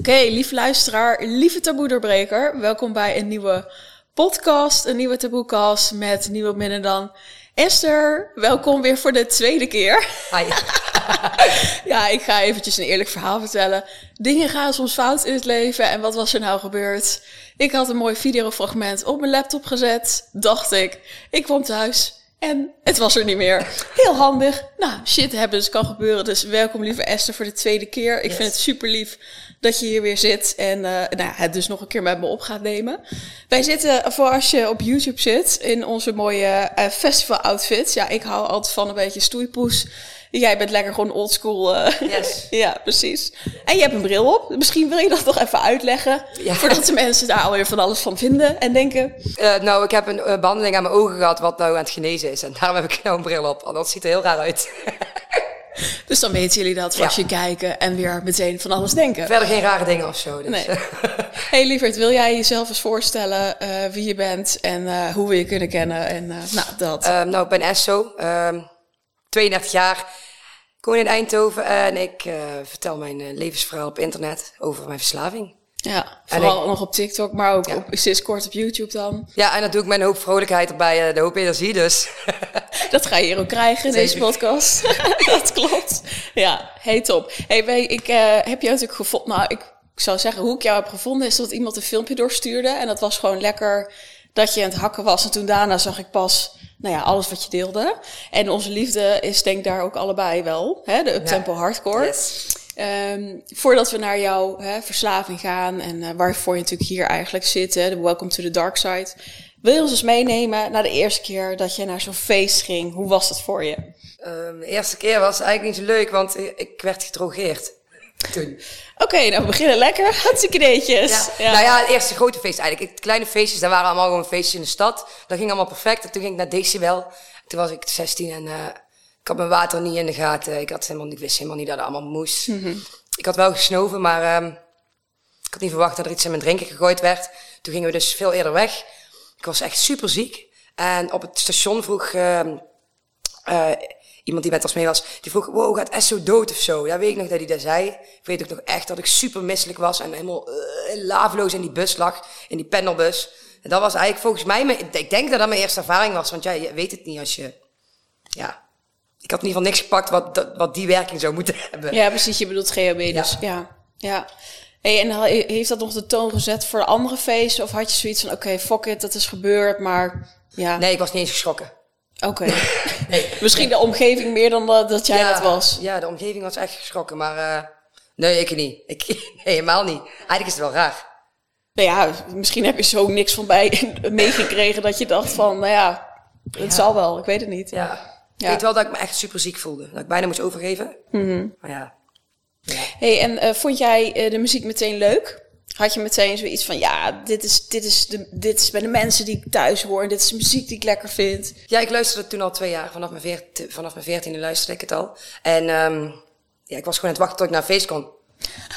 Oké, lieve luisteraar, lieve taboe-doorbreker. Welkom bij een nieuwe podcast, een nieuwe taboecast met niemand minder dan Esther. Welkom weer voor de tweede keer. Hi. Ja, ik ga eventjes een eerlijk verhaal vertellen. Dingen gaan soms fout in het leven en wat was er nou gebeurd? Ik had een mooi videofragment op mijn laptop gezet, dacht ik. Ik kwam thuis en het was er niet meer. Heel handig. Nou, shit happens, kan gebeuren. Dus welkom lieve Esther voor de tweede keer. Ik Yes. vind het super lief dat je hier weer zit en eh, nou, het dus nog een keer met me op gaat nemen. Wij zitten, voor als je op YouTube zit, in onze mooie eh, festival outfits. Ja, ik hou altijd van een beetje stoeipoes. Jij bent lekker gewoon oldschool. eh Yes. ja, precies. En je hebt een bril op. Misschien wil je dat nog even uitleggen. Ja. Voordat de mensen daar alweer van alles van vinden en denken. Nou, ik heb een eh, behandeling aan mijn ogen gehad wat nou aan het genezen is. En daarom heb ik nou een bril op. Want dat ziet er heel raar uit. Dus dan weten jullie dat als Ja. je kijken en weer meteen van alles denken. Verder geen rare dingen of zo. Dus. Nee. Hey lieverd, wil jij jezelf eens voorstellen eh, wie je bent en eh, hoe we je kunnen kennen? En eh, nou, dat. Ehm, nou, ik ben Esso. ehm 32 jaar. Ik woon in Eindhoven. En ik vertel mijn levensverhaal op internet over mijn verslaving. Ja, vooral nog op TikTok, maar ook Ja. op, sinds kort op YouTube dan. Ja, en dat doe ik met een hoop vrolijkheid erbij. eh, de hoop energie dus. Dat ga je hier ook krijgen in deze podcast. dat klopt. Ja, hey top. Hey, wij, ik eh, heb jou natuurlijk gevonden. Nou, ik, ik zou zeggen, hoe ik jou heb gevonden is dat iemand een filmpje doorstuurde. En dat was gewoon lekker dat je aan het hakken was. En toen daarna zag ik pas, nou ja, alles wat je deelde. En onze liefde is denk ik daar ook allebei wel. Hè? De uptempo hardcore. Yes. Ehm, voordat we naar jouw hè, verslaving gaan en eh, waarvoor je natuurlijk hier eigenlijk zit, hè, de Welcome to the Dark Side. Wil je ons eens meenemen naar de eerste keer dat je naar zo'n feest ging? Hoe was dat voor je? Ehm, de eerste keer was eigenlijk niet zo leuk, want ik- werd gedrogeerd. Oké, nou we beginnen lekker. Hartstikke netjes. Ja. Nou ja, het eerste grote feest eigenlijk. De kleine feestjes, daar waren allemaal gewoon feestjes in de stad. Dat ging allemaal perfect. En toen ging ik naar Decibel. Toen was ik 16 en eh, ik had mijn water niet in de gaten. Ik, had helemaal, ik wist helemaal niet dat het allemaal moest. Ik had wel gesnoven, maar ehm, ik had niet verwacht dat er iets in mijn drinken gegooid werd. Toen gingen we dus veel eerder weg. Ik was echt super ziek. En op het station vroeg ehm, eh, iemand die met ons mee was, die vroeg, wow, gaat Esso dood of zo? Ja, weet ik nog dat hij dat zei. Ik weet ook nog echt dat ik super misselijk was en helemaal eh, laveloos in die bus lag, in die pendelbus. En dat was eigenlijk volgens mij, mijn, ik denk dat dat mijn eerste ervaring was, want ja, je weet het niet als je, ja... Ik had in ieder geval niks gepakt wat, wat die werking zou moeten hebben. Ja, precies. Je bedoelt GHB dus. Ja. ja. Hey, en he- heeft dat nog de toon gezet voor de andere feesten? Of had je zoiets van, oké, fuck it, dat is gebeurd, maar ja, Nee, ik was niet eens geschrokken. oké. Misschien de omgeving meer dan dat, dat jij ja, dat was. Ja, de omgeving was echt geschrokken, maar eh, nee, ik niet. Ik, nee, helemaal niet. Eigenlijk is het wel raar. Nou ja, misschien heb je zo niks van bij meegekregen dat je dacht van, nou ja, het zal wel, ik weet het niet. Ja. Ik weet wel dat ik me echt super ziek voelde. Dat ik bijna moest overgeven. Maar ja. Hey, en eh, vond jij eh, de muziek meteen leuk? Had je meteen zoiets van, ja, dit is, dit, is de, dit is bij de mensen die ik thuis hoor. En dit is de muziek die ik lekker vind. Ja, ik luisterde toen al twee jaar. Vanaf mijn, vanaf mijn veertiende luisterde ik het al. En ehm, ja, ik was gewoon aan het wachten tot ik naar een feest kon.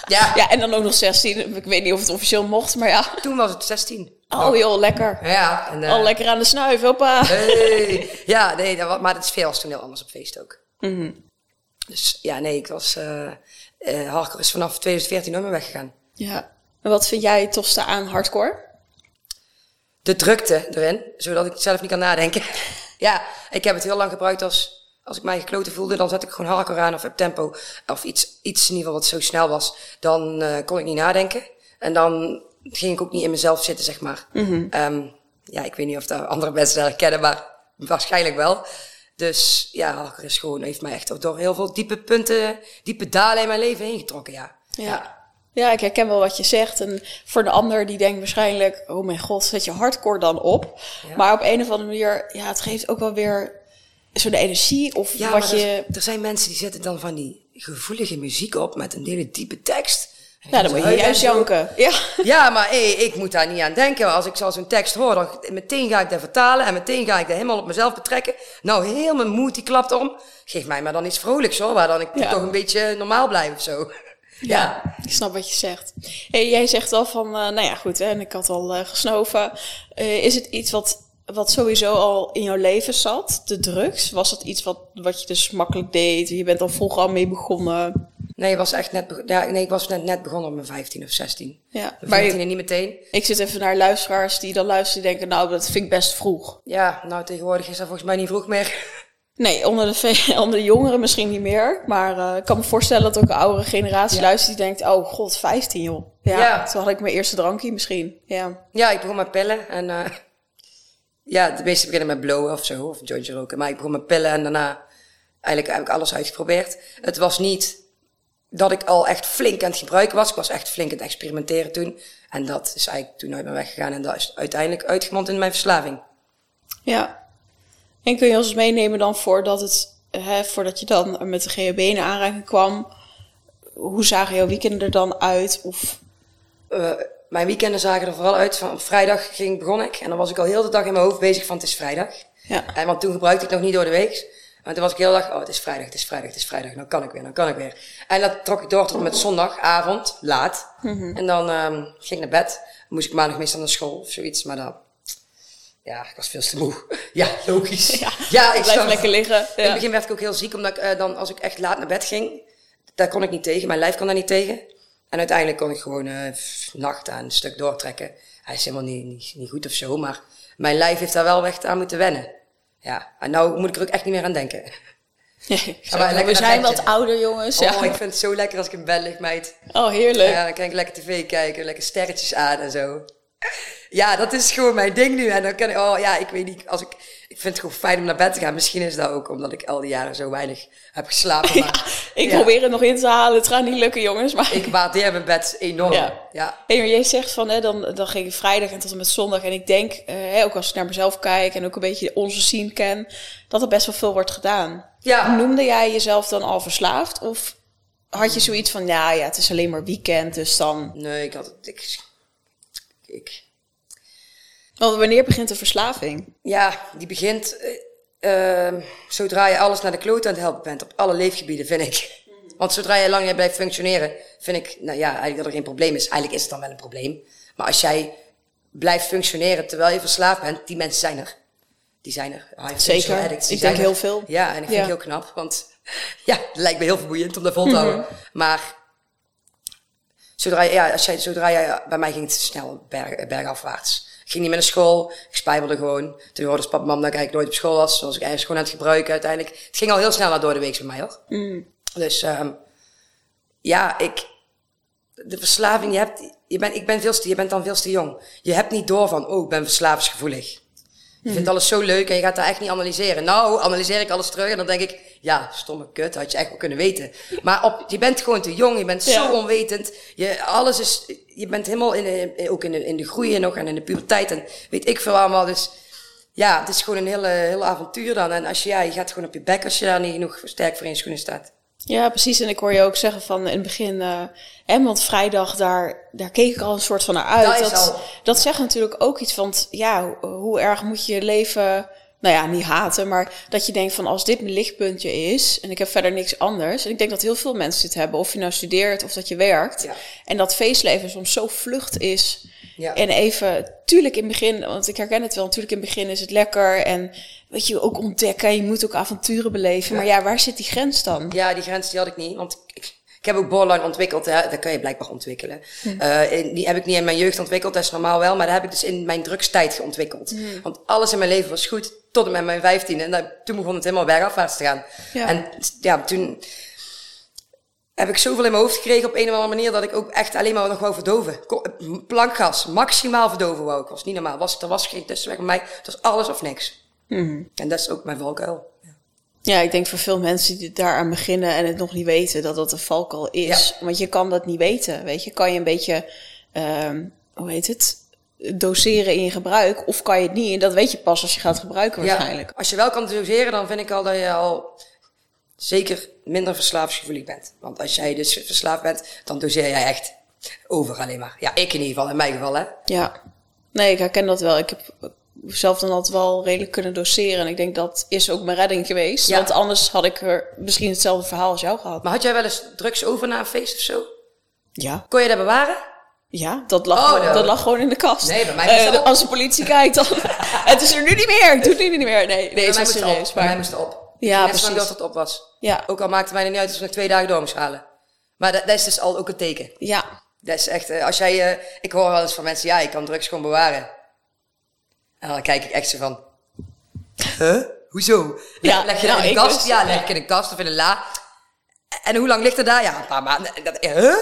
Ja, Ja, en dan ook nog 16. Ik weet niet of het officieel mocht, maar ja. toen was het 16. Oh joh, lekker. Ja, en, eh, Al lekker aan de snuif, hoppa. Hey. Ja, nee, dat, maar het sfeer was toen heel anders op feest ook. Mhm. Dus ja, nee, ik was... eh eh hardcore is vanaf 2014 nooit meer weggegaan. Ja. En wat vind jij het tofste aan hardcore? de drukte erin, zodat ik zelf niet kan nadenken. ja, ik heb het heel lang gebruikt als, als ik mij gekloten voelde, dan zet ik gewoon hardcore aan of up tempo. Of iets, iets in ieder geval wat zo snel was. Dan eh, kon ik niet nadenken. En dan ging ik ook niet in mezelf zitten, zeg maar. Ehm, ja, ik weet niet of dat andere mensen dat herkennen, maar waarschijnlijk wel. Dus ja, hardcore is gewoon, heeft mij echt door heel veel diepe punten, diepe dalen in mijn leven heen getrokken, ja. Ja. Ja, ik herken wel wat je zegt. En voor de ander die denkt waarschijnlijk... oh mijn god, zet je hardcore dan op. Ja. Maar op een of andere manier... ja, het geeft ook wel weer zo'n energie of Ja, wat maar er, je... er zijn mensen die zetten dan van die gevoelige muziek op met een hele diepe tekst. En Ja, dan moet je juist en zo. janken. Ja. Ja, maar hey, ik moet daar niet aan denken. Als ik zo zo'n tekst hoor, dan meteen ga ik dat vertalen en meteen ga ik dat helemaal op mezelf betrekken. Nou, heel mijn moed die klapt om. Geef mij maar dan iets vrolijks hoor, waar dan ik Ja. toch een beetje normaal blijf of zo. Ja, ik snap wat je zegt. Hey, jij zegt al van, eh, nou ja, goed, hè, en ik had al eh, gesnoven. Eh, is het iets wat, wat sowieso al in jouw leven zat, de drugs? Was het iets wat, wat je dus makkelijk deed? Je bent al vroeg al mee begonnen? Nee, ik was echt net, ja, nee, ik was net, net begonnen op mijn 15 of 16. Ja, Mijn maar 14 je- en niet meteen. ik zit even naar luisteraars die dan luisteren die denken, nou, dat vind ik best vroeg. Ja, nou tegenwoordig is dat volgens mij niet vroeg meer. Nee, onder de, ve- onder de jongeren misschien niet meer. Maar eh, ik kan me voorstellen dat ook een oudere generatie Ja. luistert die denkt, oh god, 15 joh. Ja, Ja. toen had ik mijn eerste drankje misschien. Ja. Ja, ik begon met pillen en eh, ja, de meeste beginnen met blowen of zo, of jointje roken. Maar ik begon met pillen en daarna eigenlijk heb ik alles uitgeprobeerd. Het was niet dat ik al echt flink aan het gebruiken was. Ik was echt flink aan het experimenteren toen. En dat is eigenlijk toen uit mijn weg gegaan en dat is uiteindelijk uitgemond in mijn verslaving. ja. En kun je ons meenemen dan voordat, het, hè, voordat je dan met de GHB in aanraking kwam? Hoe zagen jouw weekenden er dan uit? Of, Eh, mijn weekenden zagen er vooral uit van op vrijdag ging, begon ik. En dan was ik al heel de dag in mijn hoofd bezig van het is vrijdag. ja. En want toen gebruikte ik nog niet door de week. Maar toen was ik heel de dag, oh het is vrijdag, het is vrijdag, het is vrijdag. Nou kan ik weer, nou kan ik weer. En dat trok ik door tot met zondagavond, laat. En dan ehm, ging ik naar bed. Moest ik maandag meestal naar school of zoiets. Maar dan, ja, ik was veel te moe. Ja, logisch. Ja, ik Blijf lekker liggen. In het Ja. begin werd ik ook heel ziek, omdat ik eh, dan, als ik echt laat naar bed ging, daar kon ik niet tegen. Mijn lijf kon daar niet tegen. En uiteindelijk kon ik gewoon eh nacht aan een stuk doortrekken. Hij is helemaal niet, niet, niet goed of zo, maar mijn lijf heeft daar wel echt aan moeten wennen. Ja, en nou moet ik er ook echt niet meer aan denken. Nee, maar we zijn wat ouder jongens. Ja. Oh, ik vind het zo lekker als ik in bed lig, meid. Oh, heerlijk. Ja, dan kan ik lekker tv kijken, lekker sterretjes aan en zo. Ja, dat is gewoon mijn ding nu. En dan kan ik, oh ja, ik weet niet, als ik, ik vind het gewoon fijn om naar bed te gaan. Misschien is dat ook omdat ik al die jaren zo weinig heb geslapen. Maar Ik ja. probeer het nog in te halen. Het gaat niet lukken, jongens. Maar... ik waardeer mijn bed enorm. Ja. Ja. Hey, maar jij zegt van, hè, dan, dan ging je vrijdag en tot en met zondag. En ik denk, eh, ook als ik naar mezelf kijk en ook een beetje onze scene ken, dat er best wel veel wordt gedaan. Ja. Noemde jij jezelf dan al verslaafd? Of had je zoiets van, ja, ja, het is alleen maar weekend, dus dan... Nee, ik had het, ik, ik, Want wanneer begint de verslaving? ja, die begint, eh, eh, zodra je alles naar de kloot aan het helpen bent, op alle leefgebieden, vind ik. Want zodra je lang blijft functioneren, vind ik, nou ja, eigenlijk dat er geen probleem is. Eigenlijk is het dan wel een probleem. Maar als jij blijft functioneren terwijl je verslaafd bent, die mensen zijn er. Die zijn er. Functional Zeker. addicts, Ik denk er. heel veel. Ja, en ik vind Ja. het heel knap, want ja, het lijkt me heel vermoeiend om dat vol te houden. Maar zodra, je- ja, als jij, zodra jij, bij mij ging het snel berg, bergafwaarts. Ik ging niet meer naar school, ik spijbelde gewoon. Toen hoorde papa mam dat ik eigenlijk nooit op school was, zoals ik ergens gewoon aan het gebruiken uiteindelijk. Het ging al heel snel naar door de week bij mij hoor. Dus ehm ja, ik, de verslaving, je hebt, je bent, ik ben veel te, je bent dan veel te jong. Je hebt niet door van, oh, ik ben verslavingsgevoelig. Je vindt alles zo leuk en je gaat daar echt niet analyseren. Nou, analyseer ik alles terug en dan denk ik, ja, stomme kut, had je echt wel kunnen weten. Maar op, je bent gewoon te jong, je bent zo onwetend. Je, alles is, je bent helemaal in de, ook in de, in de groei nog en in de puberteit en weet ik veel allemaal. Dus ja, het is gewoon een hele, hele avontuur dan. En als je, ja, je gaat gewoon op je bek als je daar niet genoeg sterk voor in je schoenen staat. Ja, precies. En ik hoor je ook zeggen van in het begin, hè, want vrijdag, daar, daar keek ik al een soort van naar uit. Dat dat, zegt natuurlijk ook iets van, ja, hoe, hoe erg moet je je leven, nou ja, niet haten, maar dat je denkt van als dit mijn lichtpuntje is en ik heb verder niks anders. En ik denk dat heel veel mensen dit hebben, of je nou studeert of dat je werkt. Ja. En dat feestleven soms zo vlucht is. Ja. En even, tuurlijk in het begin, want ik herken het wel, natuurlijk in het begin is het lekker en weet je, ook ontdekken, je moet ook avonturen beleven. Maar ja, waar zit die grens dan? Ja, die grens die had ik niet. Want ik, ik heb ook borderline ontwikkeld. Hè. Dat kan je blijkbaar ontwikkelen. Eh, in- die heb ik niet in mijn jeugd ontwikkeld. Dat is normaal wel. Maar dat heb ik dus in mijn drugstijd ontwikkeld. Want alles in mijn leven was goed. Tot en met mijn vijftiende. En toen begon het helemaal bergafwaarts te gaan. Ja. En ja, toen heb ik zoveel in mijn hoofd gekregen op een of andere manier. Dat ik ook echt alleen maar nog wou verdoven. Plankgas. Maximaal verdoven wou ik. was niet normaal. Was, er was geen tussenweg bij mij. Het was alles of niks. En dat is ook mijn valkuil. Ja, ik denk voor veel mensen die daaraan beginnen en het nog niet weten dat dat een valkuil is. Want je kan dat niet weten, weet je. Kan je een beetje, ehm, hoe heet het, doseren in je gebruik of kan je het niet? En dat weet je pas als je gaat gebruiken waarschijnlijk. Ja, als je wel kan doseren, dan vind ik al dat je al zeker minder verslaafsgevoelig bent. Want als jij dus verslaafd bent, dan doseer jij echt over alleen maar. Ja, ik in ieder geval, in mijn geval hè. Ja. Nee, ik herken dat wel. Ik heb zelf dan altijd wel redelijk kunnen doseren. En ik denk dat is ook mijn redding geweest. Ja. Want anders had ik er misschien hetzelfde verhaal als jou gehad. Maar had jij wel eens drugs over na een feest of zo? Ja. Kon je dat bewaren? Ja, dat lag, Oh, gewoon, dat lag gewoon in de kast. Nee, bij mij Eh, dat als de politie kijkt, dan... het is er nu niet meer. Ik doe het nu niet meer. Nee, nee, bij is serieus. het op. Bij mij moest het op. Ja, precies. dat het op was. ja, Ook al maakte mij er niet uit als we nog twee dagen door moest halen. Maar dat, dat is dus al ook een teken. Ja. Dat is echt, eh, als jij, eh, ik hoor wel eens van mensen, ja, ik kan drugs gewoon bewaren. En dan kijk ik echt zo van, huh? Hoezo? Leg, Ja, leg je dat nou, in de ik kast? dus. Ja, leg ik in de kast of in een la. En hoe lang ligt er daar? Ja, een paar maanden. Dat, huh?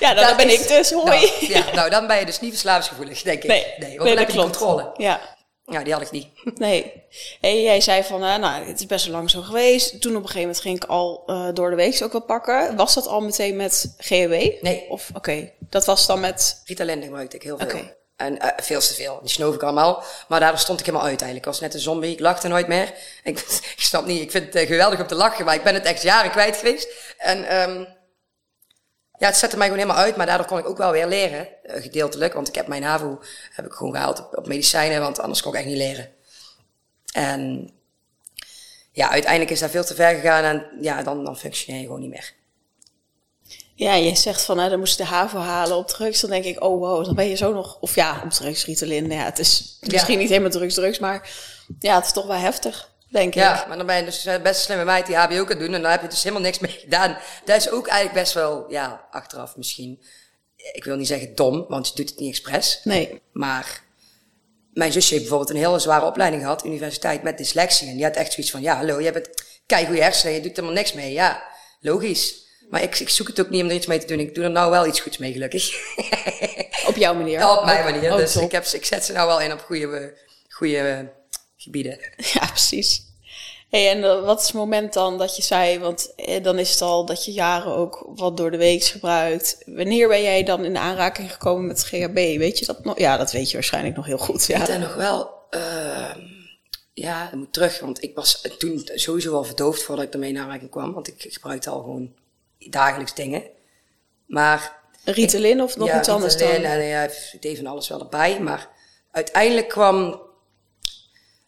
Ja, nou, dat ben is- ik dus, hoi. Nou, ja, nou, dan ben je dus niet verslavingsgevoelig, denk ik. Nee, nee, nee, dat klopt. controle. Ja. Ja, die had ik niet. Nee. Hey, jij zei van, eh, nou, het is best wel lang zo geweest. Toen op een gegeven moment ging ik al eh, door de week ook wel pakken. Was dat al meteen met GHB? Nee. Of, oké, dat was dan met... Ritalin gebruikte ik heel veel. Oké. En eh, veel te veel. Die snoof ik allemaal. Maar daardoor stond ik helemaal uit eigenlijk. Ik was net een zombie. Ik lachte nooit meer. Ik, ik snap niet. Ik vind het eh, geweldig om te lachen. Maar ik ben het echt jaren kwijt geweest. En ehm ja, het zette mij gewoon helemaal uit. Maar daardoor kon ik ook wel weer leren. eh, gedeeltelijk. Want ik heb mijn HAVO heb ik gewoon gehaald op, op medicijnen. Want anders kon ik echt niet leren. En ja, uiteindelijk is dat veel te ver gegaan. En ja, dan, dan functioneer je gewoon niet meer. Ja, je zegt van, nou, dan moest ik de HAVO halen op drugs. Dan denk ik, oh wow, dan ben je zo nog... Of ja, op drugs, Ritalin. Ja, het is misschien niet helemaal drugs, drugs. Maar ja, het is toch wel heftig, denk ik. Ja, maar dan ben je dus best een slimme meid die HBO kan doen. En dan heb je dus helemaal niks mee gedaan. Dat is ook eigenlijk best wel, ja, achteraf misschien. Ik wil niet zeggen dom, want je doet het niet expres. Nee. Maar mijn zusje heeft bijvoorbeeld een hele zware opleiding gehad, universiteit, met dyslexie. En die had echt zoiets van, ja, hallo, je hebt het, kijk hoe je hersenen, je doet er helemaal niks mee. Ja, logisch. Maar ik, ik zoek het ook niet om er iets mee te doen. Ik doe er nou wel iets goeds mee, gelukkig. Op jouw manier. Ja, op mijn manier. Oh, dus top. ik, heb, ik zet ze nou wel in op goede, goede gebieden. Ja, precies. Hey, en eh, wat is het moment dan dat je zei, want eh, dan is het al dat je jaren ook wat door de week gebruikt. Wanneer ben jij dan in aanraking gekomen met GHB? Weet je dat nog? Ja, dat weet je waarschijnlijk nog heel goed. Ja. Ik weet nog wel, ehm, ja, dat moet terug, want ik was toen sowieso al verdoofd voordat ik ermee in aanraking kwam, want ik gebruikte al gewoon dagelijks dingen. Maar Ritalin of nog ja, iets anders dan? Ritalin En ja, ik deed van alles wel erbij, maar uiteindelijk kwam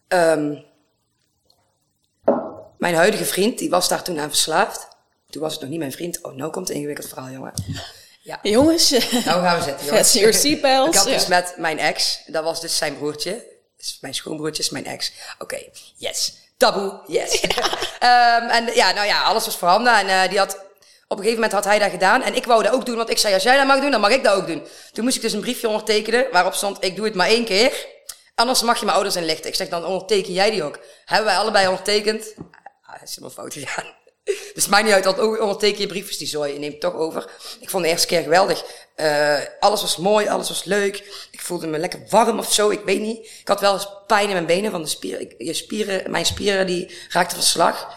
ehm, mijn huidige vriend, die was daar toen aan verslaafd. Toen was het nog niet mijn vriend. Oh, nou komt het ingewikkeld verhaal, jongen. Ja. Jongens, Nou gaan we zitten, jongens. Your seatbelts, Ik had dus ja. met mijn ex, dat was dus zijn broertje. Dus mijn schoonbroertje is mijn ex. Oké, yes. Taboe, yes. Ehm, en ja, nou ja, alles was voorhanden. En eh, die had, op een gegeven moment had hij dat gedaan. En ik wou dat ook doen, want ik zei, als jij dat mag doen, dan mag ik dat ook doen. Toen moest ik dus een briefje ondertekenen, waarop stond, ik doe het maar één keer. Anders mag je mijn ouders inlichten. Ik zeg, dan onderteken jij die ook. Hebben wij allebei ondertekend. Ah, dat is helemaal fout gegaan. Dus maakt niet uit, ook onderteken je briefjes die zooi, je neemt toch over. Ik vond de eerste keer geweldig. Eh, alles was mooi, alles was leuk. Ik voelde me lekker warm of zo, ik weet niet. Ik had wel eens pijn in mijn benen van de spieren. Je spieren mijn spieren die raakten van slag.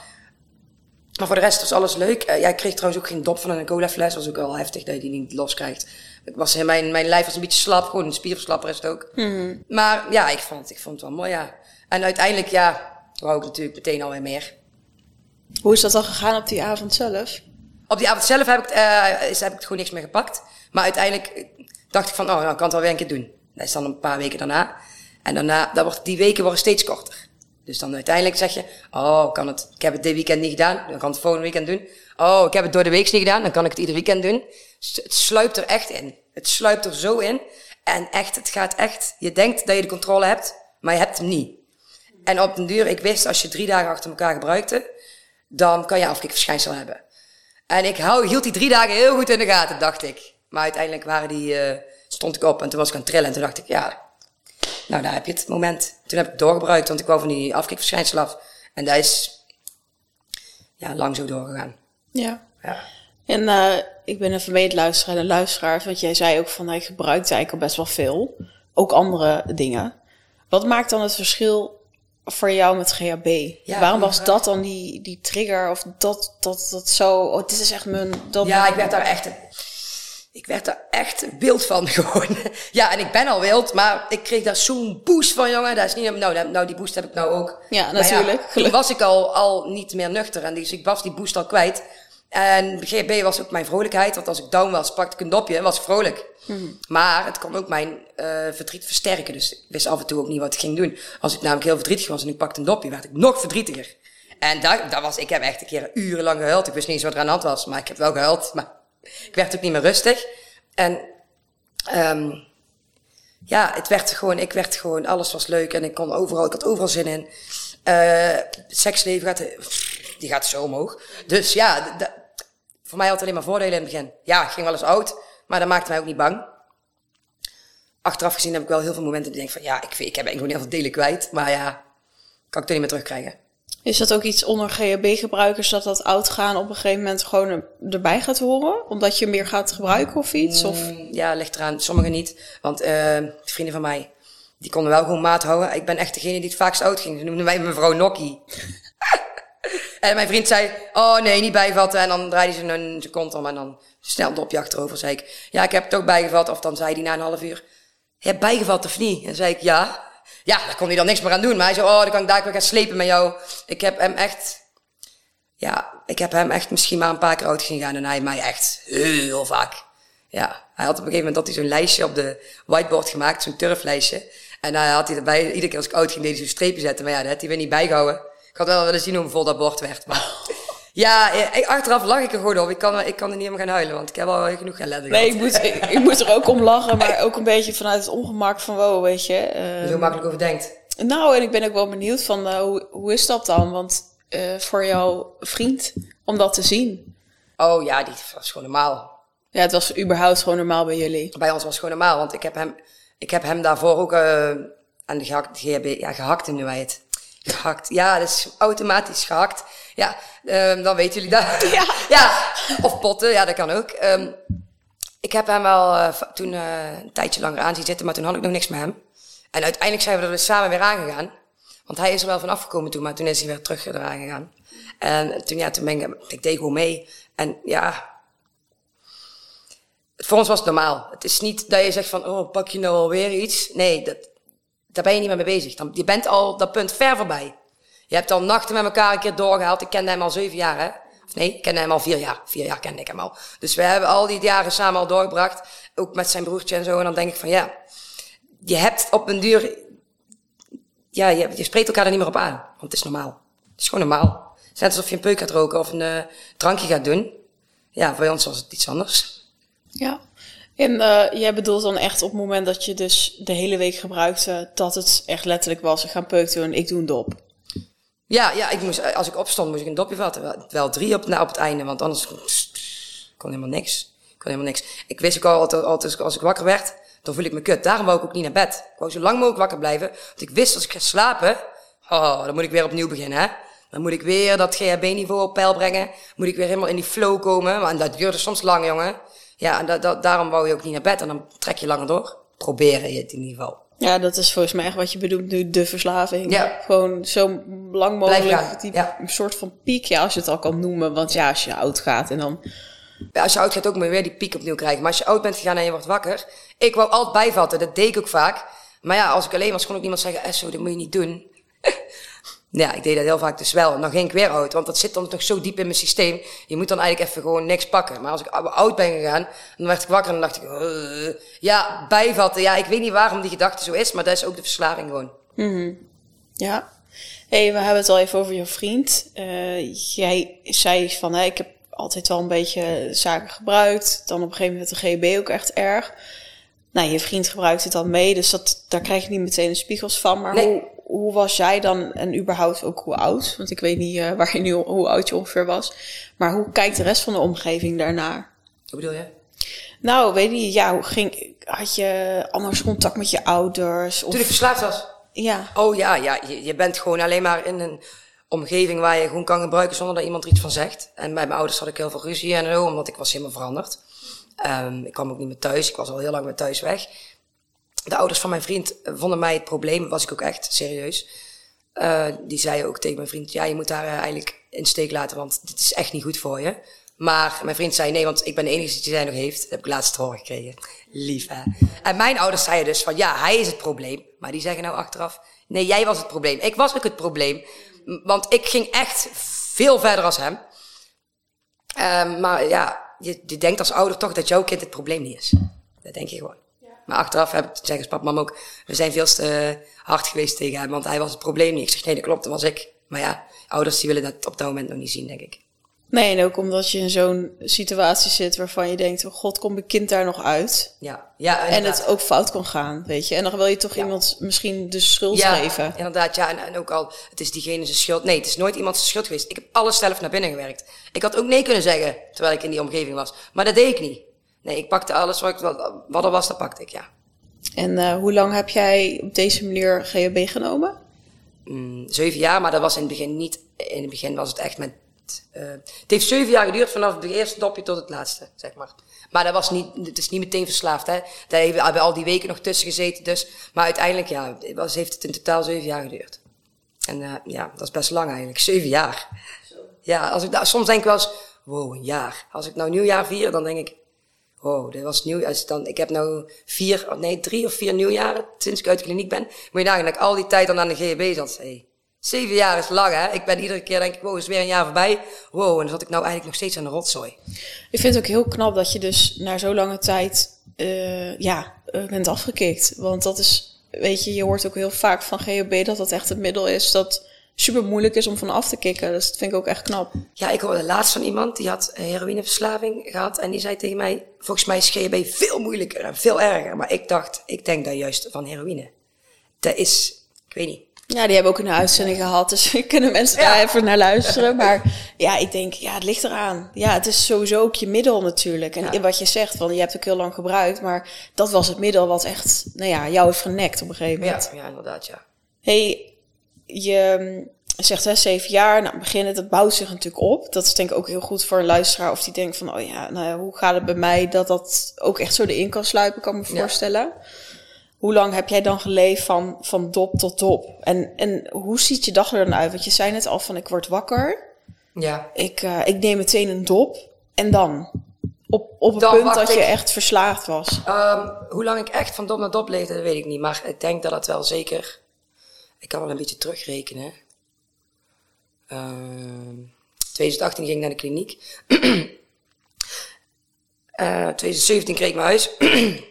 Maar voor de rest was alles leuk. Eh, ja, ik kreeg trouwens ook geen dop van een cola fles. was ook wel heftig dat je die niet loskrijgt. Ik was, mijn, mijn lijf was een beetje slap, gewoon een spierverslapper is het ook. Maar ja, ik vond, het, ik vond het wel mooi, ja. En uiteindelijk, ja, wou ik natuurlijk meteen alweer meer. hoe is dat dan gegaan op die avond zelf? Op die avond zelf heb ik, eh, is, heb ik gewoon niks meer gepakt. Maar uiteindelijk eh, dacht ik van, oh, nou, kan het wel weer een keer doen. Dat is dan een paar weken daarna. En daarna, dat wordt, die weken worden steeds korter. Dus dan uiteindelijk zeg je, oh, kan het, ik heb het dit weekend niet gedaan, dan kan het volgende weekend doen. Oh, ik heb het door de week niet gedaan, dan kan ik het ieder weekend doen. Dus het sluipt er echt in. Het sluipt er zo in. En echt, het gaat echt, je denkt dat je de controle hebt, maar je hebt hem niet. En op den duur, ik wist, als je drie dagen achter elkaar gebruikte, dan kan je afkikverschijnsel hebben. En ik hou, hield die drie dagen heel goed in de gaten, dacht ik. Maar uiteindelijk waren die, eh, stond ik op en toen was ik aan het trillen. En toen dacht ik, ja, nou daar heb je het moment. Toen heb ik doorgebruikt, want ik wou van die afkikverschijnsel af. En dat is ja, lang zo doorgegaan. Ja. Ja. En eh, ik ben even luisteren en luisteraar, want jij zei ook van hij gebruikt eigenlijk al best wel veel. Ook andere dingen. Wat maakt dan het verschil voor jou met GHB? Ja, Waarom was dat dan die, die trigger of dat, dat, dat zo, oh, dit is echt mijn... Dat Ja, ik werd daar echt, ik werd daar echt wild van gewoon. Ja, en ik ben al wild, maar ik kreeg daar zo'n boost van, jongen. Dat is niet, nou, nou, die boost heb ik nou ook. Ja, natuurlijk. toen was ik al, al niet meer nuchter en dus ik was die boost al kwijt. En GHB was ook mijn vrolijkheid, want als ik down was, pakte ik een dopje en was ik vrolijk. Maar het kon ook mijn eh, verdriet versterken, dus ik wist af en toe ook niet wat ik ging doen. Als ik namelijk heel verdrietig was en ik pakte een dopje, werd ik nog verdrietiger. En daar, daar was, ik heb echt een keer urenlang gehuild. Ik wist niet eens wat er aan de hand was, maar ik heb wel gehuild. Maar ik werd ook niet meer rustig. En ehm ja, het werd gewoon, ik werd gewoon, alles was leuk en ik kon overal, ik had overal zin in. Eh seksleven gaat, die gaat zo omhoog. Dus ja, voor mij had het alleen maar voordelen in het begin. Ja, ik ging wel eens oud, maar dat maakte mij ook niet bang. Achteraf gezien heb ik wel heel veel momenten die denk van ja, ik, ik heb eigenlijk gewoon heel veel delen kwijt. Maar ja, kan ik toch niet meer terugkrijgen. Is dat ook iets onder GHB-gebruikers dat dat oud gaan op een gegeven moment gewoon erbij gaat horen? Omdat je meer gaat gebruiken of iets? Of? Mm, ja, ligt eraan. Sommigen niet. Want uh, vrienden van mij, die konden wel gewoon maat houden. Ik ben echt degene die het vaakst oud ging. Ze noemden mij mevrouw Nokkie. en mijn vriend zei, oh nee, niet bijvatten. En dan draaide ze een kont om en dan snel op je achterover. zei ik, ja, ik heb het ook bijgevat. Of dan zei hij na een half uur, je hebt bijgevat of niet? En zei ik, ja. Ja, daar kon hij dan niks meer aan doen. Maar hij zei, oh, dan kan ik daar weer gaan slepen met jou. Ik heb hem echt, ja, ik heb hem echt misschien maar een paar keer oud gegaan. En hij mij echt heel vaak. Ja, hij had op een gegeven moment dat hij zo'n lijstje op de whiteboard gemaakt, zo'n turflijstje. En hij had hij erbij, iedere keer als ik oud ging, deed hij zo'n streepje zetten. Maar ja, dat had hij weer niet bijgehouden. Ik had wel willen zien hoe vol dat bord werd. Maar ja, achteraf lach ik er gewoon op. Ik kan, ik kan er niet om gaan huilen, want ik heb al genoeg ellende Nee, ik moet, ik, moet er ook om lachen, maar ook een beetje vanuit het ongemak van wow, weet je. Uh, zo makkelijk over denkt. Nou, en ik ben ook wel benieuwd van uh, hoe, hoe is dat dan? Want uh, voor jouw vriend, om dat te zien. Oh ja, die was gewoon normaal. Ja, het was überhaupt gewoon normaal bij jullie. Bij ons was het gewoon normaal, want ik heb hem, ik heb hem daarvoor ook aan de gehakt, ja, gehakt noemen wij het. Gehakt. Ja, dat is automatisch gehakt. Ja, um, dan weten jullie dat. Ja. ja. Of potten, ja, dat kan ook. Um, ik heb hem wel uh, toen uh, een tijdje langer aan zien zitten, maar toen had ik nog niks met hem. En uiteindelijk zijn we er dus samen weer aangegaan. Want hij is er wel van afgekomen toen, maar toen is hij weer terug eraan gegaan. En toen, ja, toen ben ik, ik deed gewoon mee. En ja, voor ons was het normaal. Het is niet dat je zegt van, oh, pak je nou alweer iets. Nee, dat, daar ben je niet meer mee bezig. Dan, je bent al dat punt ver voorbij. Je hebt al nachten met elkaar een keer doorgehaald. Ik kende hem al zeven jaar, hè? Of nee, ik kende hem al vier jaar. Vier jaar kende ik hem al. Dus we hebben al die jaren samen al doorgebracht. Ook met zijn broertje en zo. En dan denk ik van, ja, je hebt op een duur, ja, je, je spreekt elkaar er niet meer op aan. Want het is normaal. Het is gewoon normaal. Het is net alsof je een peuk gaat roken of een uh, drankje gaat doen. Ja, voor ons was het iets anders. Ja. En uh, jij bedoelt dan echt op het moment dat je dus de hele week gebruikte, dat het echt letterlijk was, ik ga een peuk doen, ik doe een dop. Ja, ja, ik moest, als ik opstond, moest ik een dopje vatten. Wel, wel drie op, nou, op het einde, want anders kon helemaal niks. kon helemaal niks. Ik wist ook al altijd, altijd als ik wakker werd, dan voel ik me kut. Daarom wou ik ook niet naar bed. Ik wou zo lang mogelijk wakker blijven. Want ik wist als ik ga slapen, oh, dan moet ik weer opnieuw beginnen, hè. Dan moet ik weer dat GHB-niveau op peil brengen. Moet ik weer helemaal in die flow komen. Maar dat duurde soms lang, jongen. Ja, en da, da, daarom wou je ook niet naar bed. En dan trek je langer door. Proberen je het in ieder geval. Ja, dat is volgens mij echt wat je bedoelt nu, de verslaving. Ja. Gewoon zo lang mogelijk die ja. soort van piek, ja, als je het al kan noemen. Want ja, als je oud gaat en dan... Ja, als je oud gaat ook maar weer die piek opnieuw krijgen. Maar als je oud bent gegaan en je wordt wakker... Ik wou altijd bijvatten, dat deed ik ook vaak. Maar ja, als ik alleen was, kon ook niemand zeggen... Esso, dat moet je niet doen. Ja, ik deed dat heel vaak dus wel. En dan ging ik weer oud, want dat zit dan toch zo diep in mijn systeem. Je moet dan eigenlijk even gewoon niks pakken. Maar als ik oud ben gegaan, dan werd ik wakker en dan dacht ik, uh, ja, bijvatten. Ja, ik weet niet waarom die gedachte zo is, maar dat is ook de verslaving gewoon. Mm Ja. hey, we hebben het al even over je vriend. Uh, jij zei van, hè, ik heb altijd wel een beetje zaken gebruikt. Dan op een gegeven moment de GB ook echt erg. Nou, je vriend gebruikt het dan mee, dus dat, daar krijg je niet meteen de spiegels van. Maar hoe, hoe was jij dan en überhaupt ook hoe oud? Want ik weet niet uh, waar je nu, hoe oud je ongeveer was. Maar hoe kijkt de rest van de omgeving daarnaar? Hoe bedoel je? Nou, weet niet. Ja, hoe ging, had je anders contact met je ouders? Of... Toen ik verslaafd was? Ja. Oh ja, ja. Je, je bent gewoon alleen maar in een omgeving waar je gewoon kan gebruiken zonder dat iemand er iets van zegt. En bij mijn ouders had ik heel veel ruzie en zo, omdat ik was helemaal veranderd. Um, ik kwam ook niet meer thuis. Ik was al heel lang met thuis weg de ouders van mijn vriend vonden mij het probleem, was ik ook echt serieus. Uh, die zeiden ook tegen mijn vriend, ja, je moet haar uh, eigenlijk in steek laten, want dit is echt niet goed voor je. Maar mijn vriend zei, nee, want ik ben de enige die zij nog heeft. Dat heb ik laatst te horen gekregen. Lief, hè? En mijn ouders zeiden dus van, ja, hij is het probleem. Maar die zeggen nou achteraf, nee, jij was het probleem. Ik was ook het probleem. Want ik ging echt veel verder als hem. Uh, maar ja, je, je denkt als ouder toch dat jouw kind het probleem niet is. Dat denk je gewoon. Maar achteraf heb ik, zeggen papa mam ook, we zijn veel te hard geweest tegen hem, want hij was het probleem niet. Ik zeg, nee, dat klopt, dat was ik. Maar ja, ouders die willen dat op dat moment nog niet zien, denk ik. Nee, en ook omdat je in zo'n situatie zit waarvan je denkt... oh god, komt mijn kind daar nog uit? Ja, ja En het ook fout kan gaan, weet je. En dan wil je toch Ja. iemand misschien de schuld ja, geven. inderdaad. Ja, en, en ook al, het is diegene zijn schuld. Nee, het is nooit iemand zijn schuld geweest. Ik heb alles zelf naar binnen gewerkt. Ik had ook nee kunnen zeggen, terwijl ik in die omgeving was. Maar dat deed ik niet. Nee, ik pakte alles wat, ik, wat, er was, dat pakte ik, ja. En eh, hoe lang heb jij op deze manier GHB genomen? Mm, zeven jaar, maar dat was in het begin niet. In het begin was het echt met. eh, het heeft zeven jaar geduurd vanaf het eerste dopje tot het laatste, zeg maar. Maar dat was niet, het is niet meteen verslaafd, hè. Daar hebben we al die weken nog tussen gezeten, dus. Maar uiteindelijk, ja, was, heeft het in totaal zeven jaar geduurd. En eh, ja, dat is best lang eigenlijk. Zeven jaar. Ja, als ik, da- soms denk ik wel eens, wow, een jaar. Als ik nou nieuwjaar vier, dan denk ik, wow, dit was nieuw. Als dan, ik heb nou vier, nee, drie of vier nieuwjaren sinds ik uit de kliniek ben. Moet je nagaan dat ik al die tijd dan aan de GHB zat. Zeven jaar is lang, hè? Ik ben iedere keer denk ik, wow, is weer een jaar voorbij. Wow, en dan zat ik nou eigenlijk nog steeds aan de rotzooi. Ik vind het ook heel knap dat je dus na zo'n lange tijd eh, ja, eh, bent afgekikt. Want dat is, weet je, je hoort ook heel vaak van GHB dat dat echt het middel is dat super moeilijk is om van af te kicken. Dus dat vind ik ook echt knap. Ja, ik hoorde laatst van iemand die had heroïneverslaving gehad. En die zei tegen mij, volgens mij is GHB veel moeilijker en veel erger. Maar ik dacht, ik denk dat juist van heroïne. Dat is, ik weet niet. Ja, die hebben ook een uitzending gehad, dus kunnen mensen Ja. daar even naar luisteren. Maar ja, ik denk, ja, het ligt eraan. Ja, het is sowieso ook je middel natuurlijk. En Ja. wat je zegt, van je hebt het ook heel lang gebruikt, maar dat was het middel wat echt, nou ja, jou heeft genekt op een gegeven Ja, moment. ja inderdaad, ja. hey, je mm, zegt hè, zeven jaar, nou beginnen, dat bouwt zich natuurlijk op. Dat is denk ik ook heel goed voor een luisteraar of die denkt van, oh ja, nou ja, hoe gaat het bij mij dat dat ook echt zo erin kan sluipen, kan me Ja. voorstellen. Hoe lang heb jij dan geleefd van, van dop tot dop? En, en hoe ziet je dag er dan uit? Want je zei net al van, ik word wakker, Ja, ik, eh, ik neem meteen een dop en dan? Op, op het Dan punt dat je echt verslaafd was. Ehm, hoe lang ik echt van dop naar dop leefde, dat weet ik niet. Maar ik denk dat het wel zeker... Ik kan wel een beetje terugrekenen. Ehm 2018 ging ik naar de kliniek. Eh 2017 kreeg ik mijn huis.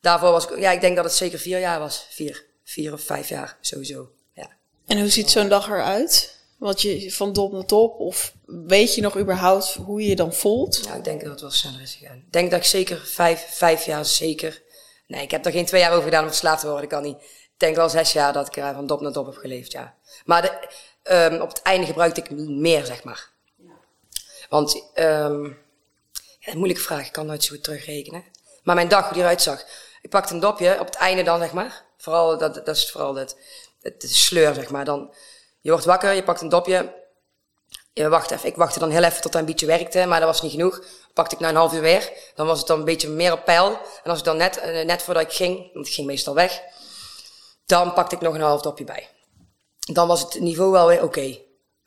Daarvoor was ik... Ja, ik denk dat het zeker vier jaar was. Vier. Vier of vijf jaar, sowieso. Ja. En hoe ziet zo'n dag eruit? Want je van dop naar dop, of weet je nog überhaupt hoe je je dan voelt? Ja, ik denk dat het wel sneller is gegaan. Ik denk dat ik zeker vijf, vijf jaar zeker. Nee, ik heb er geen twee jaar over gedaan om verslaafd te worden. Dat kan niet. Denk wel zes jaar dat ik er van dop naar dop heb geleefd, ja. Maar de, ehm, op het einde gebruikte ik meer, zeg maar. Want, ja, een moeilijke vraag. Ik kan nooit zo goed terugrekenen. Maar mijn dag, hoe die eruit zag. Ik pakte een dopje, op het einde dan, zeg maar. Vooral, dat, dat is vooral het, het, de sleur, zeg maar. Dan, je wordt wakker, je pakt een dopje. Ja, wacht even. Ik wachtte dan heel even tot hij een beetje werkte, maar dat was niet genoeg. Pakte ik na een half uur weer. Dan was het dan een beetje meer op peil. En als ik dan net, eh, net voordat ik ging, want ik ging meestal weg, dan pakte ik nog een half dopje bij. Dan was het niveau wel weer oké.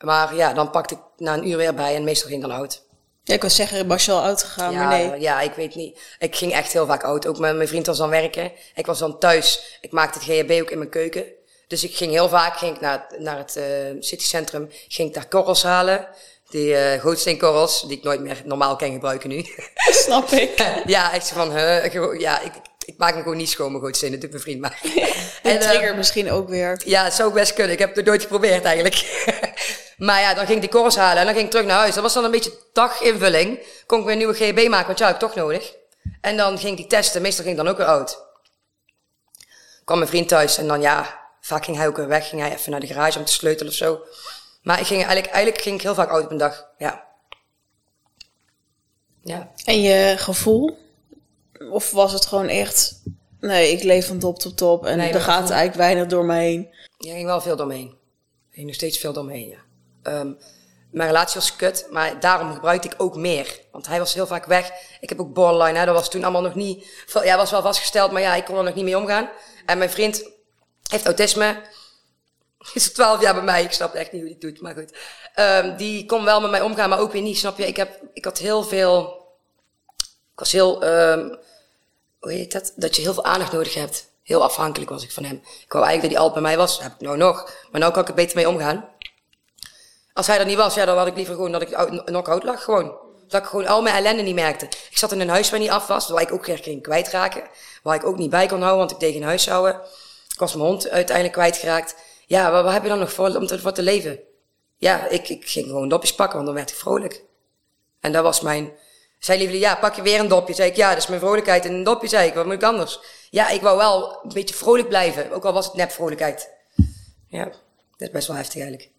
Maar ja, dan pakte ik na een uur weer bij en meestal ging dan oud. Ja, ik was zeggen, was je al uitgegaan, Ja, maar nee. ja, ik weet niet. Ik ging echt heel vaak oud. Ook met mijn vriend was dan werken. Ik was dan thuis. Ik maakte het GHB ook in mijn keuken. Dus ik ging heel vaak ging ik naar, het- naar het eh citycentrum. Ging ik daar korrels halen. Die eh gootsteenkorrels, die ik nooit meer normaal kan gebruiken nu. Snap ik. ja, echt van, huh, ja, ik, ik maak hem gewoon niet schoon, mijn gootsteen. Dat doet mijn vriend maar. En eh, trigger misschien ook weer. ja, het zou best kunnen. Ik heb het nooit geprobeerd eigenlijk. maar ja, dan ging ik die korrels halen en dan ging ik terug naar huis. Dat was dan een beetje daginvulling. Kon ik weer een nieuwe GHB maken, want ja, heb ik toch nodig. En dan ging ik die testen. Meestal ging ik dan ook weer oud. kwam mijn vriend thuis en dan ja, vaak ging hij ook weer weg. Ging hij even naar de garage om te sleutelen of zo. Maar ik ging eigenlijk, eigenlijk ging ik heel vaak oud op een dag. Ja. Ja. En je gevoel? Of was het gewoon echt... Nee, ik leef van top tot top en Nee, er gaat eigenlijk weinig door me heen. Ja, ging wel veel door me heen. Er ging nog steeds veel door me heen, ja. Ehm, mijn relatie was kut, maar daarom gebruikte ik ook meer. Want hij was heel vaak weg. Ik heb ook borderline, hè. dat was toen allemaal nog niet... Ja, was wel vastgesteld, maar ja, ik kon er nog niet mee omgaan. En mijn vriend heeft autisme. Is al twaalf jaar bij mij, ik snap echt niet hoe hij het doet, maar goed. Ehm, die kon wel met mij omgaan, maar ook weer niet, snap je? Ik, heb, ik had heel veel... Ik was heel... ehm, hoe heet dat? Dat je heel veel aandacht nodig hebt. Heel afhankelijk was ik van hem. Ik wou eigenlijk dat hij altijd bij mij was. Dat heb ik nou nog. Maar nou kan ik er beter mee omgaan. Als hij er niet was, ja, dan had ik liever gewoon dat ik out- knock-out lag. Gewoon. Dat ik gewoon al mijn ellende niet merkte. Ik zat in een huis waar niet af was, waar ik ook ging kwijtraken. Waar ik ook niet bij kon houden, want ik deed geen huishouden. Ik was mijn hond uiteindelijk kwijtgeraakt. Ja, wat, wat heb je dan nog voor, om te, voor te leven? ja, ik, ik ging gewoon dopjes pakken, want dan werd ik vrolijk. En dat was mijn... Zei liefde, ja, pak je weer een dopje. Zei ik, ja, dat is mijn vrolijkheid. En een dopje, zei ik, wat moet ik anders? Ja, ik wou wel een beetje vrolijk blijven. Ook al was het nep vrolijkheid. Ja, dat is best wel heftig eigenlijk.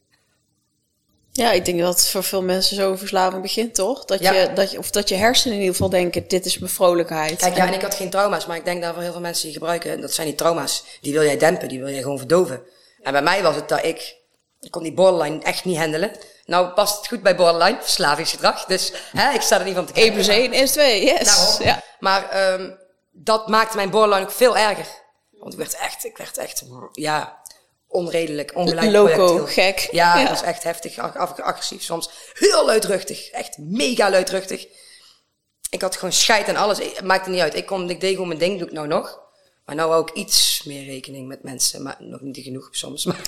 Ja, ik denk dat het voor veel mensen zo'n verslaving begint, toch? Dat, Ja. je, dat je, of dat je hersenen in ieder geval denken, dit is mijn vrolijkheid. Kijk, ja, en ik had geen trauma's, maar ik denk dat voor heel veel mensen die gebruiken, dat zijn die trauma's. Die wil jij dempen, die wil jij gewoon verdoven. En bij mij was het dat ik, ik kon die borderline echt niet handelen. Nou past het goed bij borderline, verslavingsgedrag. Dus hè, ik sta er niet van te 1 plus 1 is 2, yes. Daarom. Ja. Maar ehm, dat maakte mijn borderline ook veel erger. Want ik werd echt, ik werd echt, ja, onredelijk, ongelijk Loco, gek. Ja, Ja. dat was echt heftig, ag- ag- agressief. Soms heel luidruchtig, echt mega luidruchtig. Ik had gewoon scheid en alles. Het maakte niet uit. Ik, kon, ik deed gewoon mijn ding, doe ik nou nog. Maar nou ook iets meer rekening met mensen. Maar nog niet genoeg soms. Maar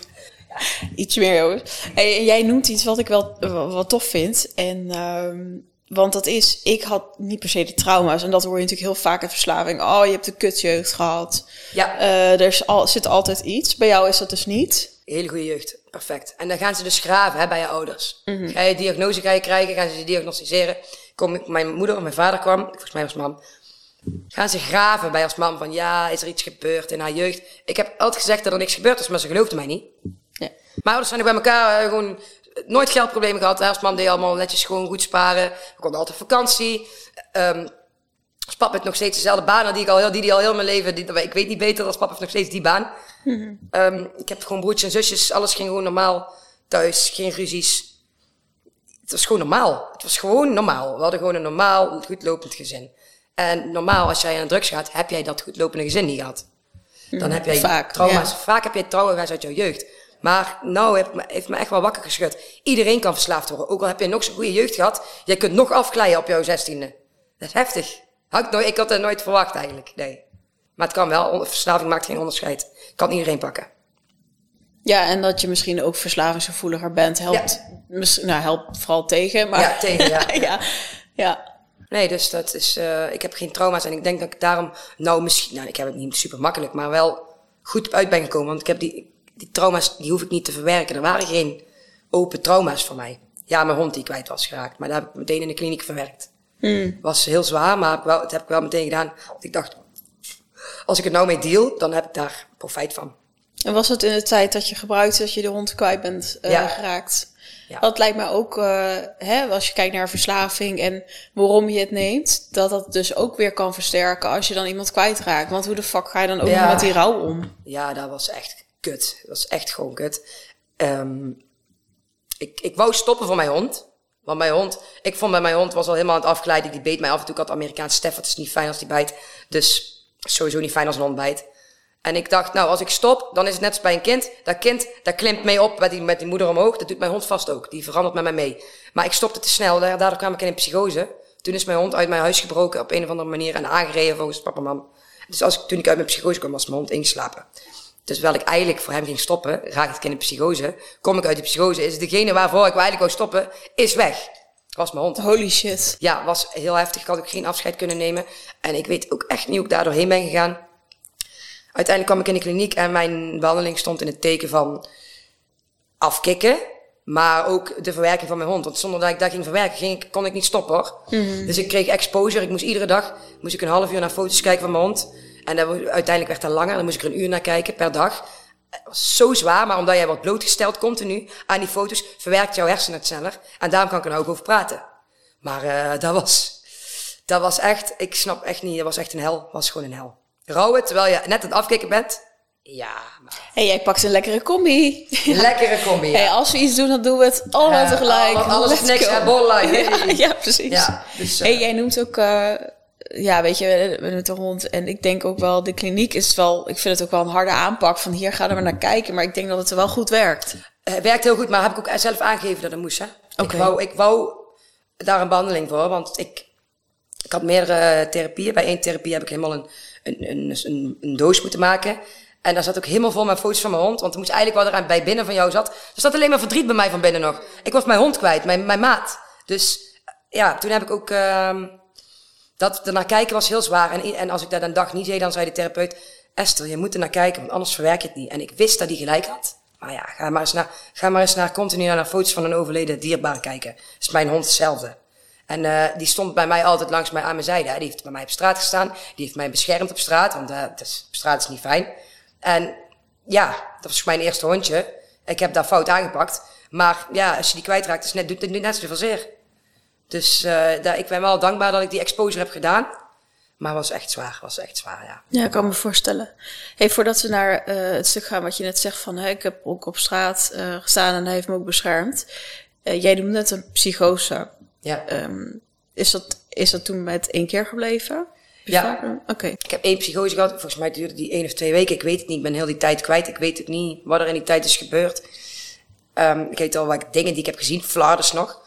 Iets meer, jongens. En jij noemt iets wat ik wel wat tof vind. En, ehm, want dat is, ik had niet per se de trauma's. En dat hoor je natuurlijk heel vaak in verslaving. Oh, je hebt een kutjeugd gehad. ja, Eh, er is al, zit altijd iets. Bij jou is dat dus niet. hele goede jeugd. Perfect. En dan gaan ze dus graven hè, bij je ouders. Mhm. Ga je diagnose ga je krijgen, gaan ze je diagnosticeren. Kom, ik- mijn moeder of mijn vader kwam, volgens mij was mam. Gaan ze graven bij als mam van ja, is er iets gebeurd in haar jeugd? Ik heb altijd gezegd dat er niks gebeurd is, maar ze geloofden mij niet. Mijn ouders zijn ook bij elkaar gewoon nooit geldproblemen gehad. Als mam deed allemaal netjes gewoon goed sparen. We konden altijd op vakantie. Ehm als pap heeft nog steeds dezelfde baan die ik al heel, die, die al heel mijn leven. Die, ik weet niet beter als pap heeft nog steeds die baan. Ehm, ik heb gewoon broertjes en zusjes. Alles ging gewoon normaal thuis. Geen ruzies. Het was gewoon normaal. Het was gewoon normaal. We hadden gewoon een normaal, goed lopend gezin. En normaal, als jij aan drugs gaat, heb jij dat goed lopende gezin niet gehad. Dan heb jij vaak, trauma's. ja. Vaak heb jij trauma's uit jouw jeugd. Maar nou heeft me, heeft me echt wel wakker geschud. Iedereen kan verslaafd worden. Ook al heb je nog zo'n goede jeugd gehad. Jij kunt nog afglijden op jouw zestiende. Dat is heftig. Had ik, nooit, ik had dat nooit verwacht eigenlijk. Nee. Maar het kan wel. Verslaving maakt geen onderscheid. Kan iedereen pakken. Ja, en dat je misschien ook verslavingsgevoeliger bent, helpt, nou, helpt vooral tegen. Maar, Ja, tegen, ja. ja, ja. Nee, dus dat is, eh, ik heb geen trauma's en ik denk dat ik daarom, nou misschien, nou ik heb het niet super makkelijk, maar wel goed uit ben gekomen. Want ik heb die, die trauma's, die hoef ik niet te verwerken. Er waren geen open trauma's voor mij. Ja, mijn hond die kwijt was geraakt, maar dat heb ik meteen in de kliniek verwerkt. Was heel zwaar, maar heb wel, dat heb ik wel meteen gedaan. Want ik dacht, als ik het nou mee deal, dan heb ik daar profijt van. En was het in de tijd dat je gebruikte dat je de hond kwijt bent eh, Ja. geraakt? Ja. Dat lijkt mij ook, eh, hè, als je kijkt naar verslaving en waarom je het neemt, dat dat dus ook weer kan versterken als je dan iemand kwijtraakt. Want hoe de fuck ga je dan ook Ja. met die rouw om? Ja, dat was echt kut. Dat was echt gewoon kut. Ehm, ik, ik wou stoppen voor mijn hond. Want mijn hond, ik vond bij mijn hond was al helemaal aan het afglijden. Die beet mij af en toe. Ik had Amerikaanse Stafford. Het is niet fijn als die bijt. Dus sowieso niet fijn als een hond bijt. En ik dacht, nou, als ik stop, dan is het net als bij een kind. Dat kind, dat klimt mee op met die, met die moeder omhoog. Dat doet mijn hond vast ook. Die verandert met mij mee. Maar ik stopte te snel. Da- Daardoor kwam ik in een psychose. Toen is mijn hond uit mijn huis gebroken op een of andere manier. En aangereden volgens papa en mam. Dus als ik, toen ik uit mijn psychose kwam, was mijn hond ingeslapen. Dus terwijl ik eigenlijk voor hem ging stoppen, raak ik in een psychose. Kom ik uit die psychose, is degene waarvoor ik eigenlijk wou stoppen, is weg. Was mijn hond. Holy shit. Ja, was heel heftig. Ik had ook geen afscheid kunnen nemen. En ik weet ook echt niet hoe ik daar doorheen ben gegaan. Uiteindelijk kwam ik in de kliniek en mijn behandeling stond in het teken van afkicken. Maar ook de verwerking van mijn hond. Want zonder dat ik dat ging verwerken, ging ik, kon ik niet stoppen hoor. Dus ik kreeg exposure. Ik moest iedere dag moest ik een half uur naar foto's kijken van mijn hond. En uiteindelijk werd dat langer. Dan moest ik er een uur naar kijken per dag. Het was zo zwaar, maar omdat jij wordt blootgesteld continu aan die foto's, verwerkt jouw hersenen het sneller. En daarom kan ik er nou ook over praten. Maar eh, dat was, dat was echt, ik snap echt niet, dat was echt een hel. Dat was gewoon een hel. Rouwen terwijl je net aan het afkicken bent. Ja, maar Hé, jij pakt een lekkere combi. lekkere combi. Hey, Ja. als we iets doen, dan doen we het allemaal tegelijk. alles- niks, hè, borderline. Ja, Hey. ja, precies. Ja, dus, eh, hey, jij noemt ook, eh, ja, weet je, met de hond. En ik denk ook wel, de kliniek is wel, ik vind het ook wel een harde aanpak. Van hier gaan we naar kijken. Maar ik denk dat het wel goed werkt. Het werkt heel goed, maar heb ik ook zelf aangegeven dat het moest. Hè? Ik, wou, ik wou daar een behandeling voor, want ik, ik had meerdere therapieën. Bij één therapie heb ik helemaal een, een, een, een, een doos moeten maken. En daar zat ook helemaal vol met foto's van mijn hond. Want er moest eigenlijk wat eraan bij binnen van jou zat. Er zat alleen maar verdriet bij mij van binnen nog. Ik was mijn hond kwijt, mijn, mijn maat. Dus ja, toen heb ik ook... ehm dat ernaar kijken was heel zwaar. En, en als ik dat een dag niet deed, dan zei de therapeut... Esther, je moet er naar kijken, want anders verwerk je het niet. En ik wist dat hij gelijk had. Maar ja, ga maar eens naar, ga maar eens naar continu naar foto's van een overleden dierbaar kijken. Dat is mijn hond hetzelfde. En uh, die stond bij mij altijd langs mij aan mijn zijde. Die heeft bij mij op straat gestaan. Die heeft mij beschermd op straat, want uh, het is, op straat is niet fijn. En ja, dat was mijn eerste hondje. Ik heb daar fout aangepakt. Maar ja, als je die kwijtraakt, is net, doet het net zoveel zeer. Dus uh, daar, ik ben wel dankbaar dat ik die exposure heb gedaan. Maar was echt zwaar, was echt zwaar, ja. Ja, ik kan me voorstellen. Hey, voordat we naar uh, het stuk gaan wat je net zegt van... Ik heb ook op straat uh, gestaan en hij heeft me ook beschermd. Jij noemde net een psychose. Ja. Um, is, dat, is dat toen met één keer gebleven? Ja. Oké. Okay. Ik heb één psychose gehad. Volgens mij duurde die één of twee weken. Ik weet het niet. Ik ben heel die tijd kwijt. Ik weet het niet wat er in die tijd is gebeurd. Um, ik weet al wat dingen die ik heb gezien. Flarders nog.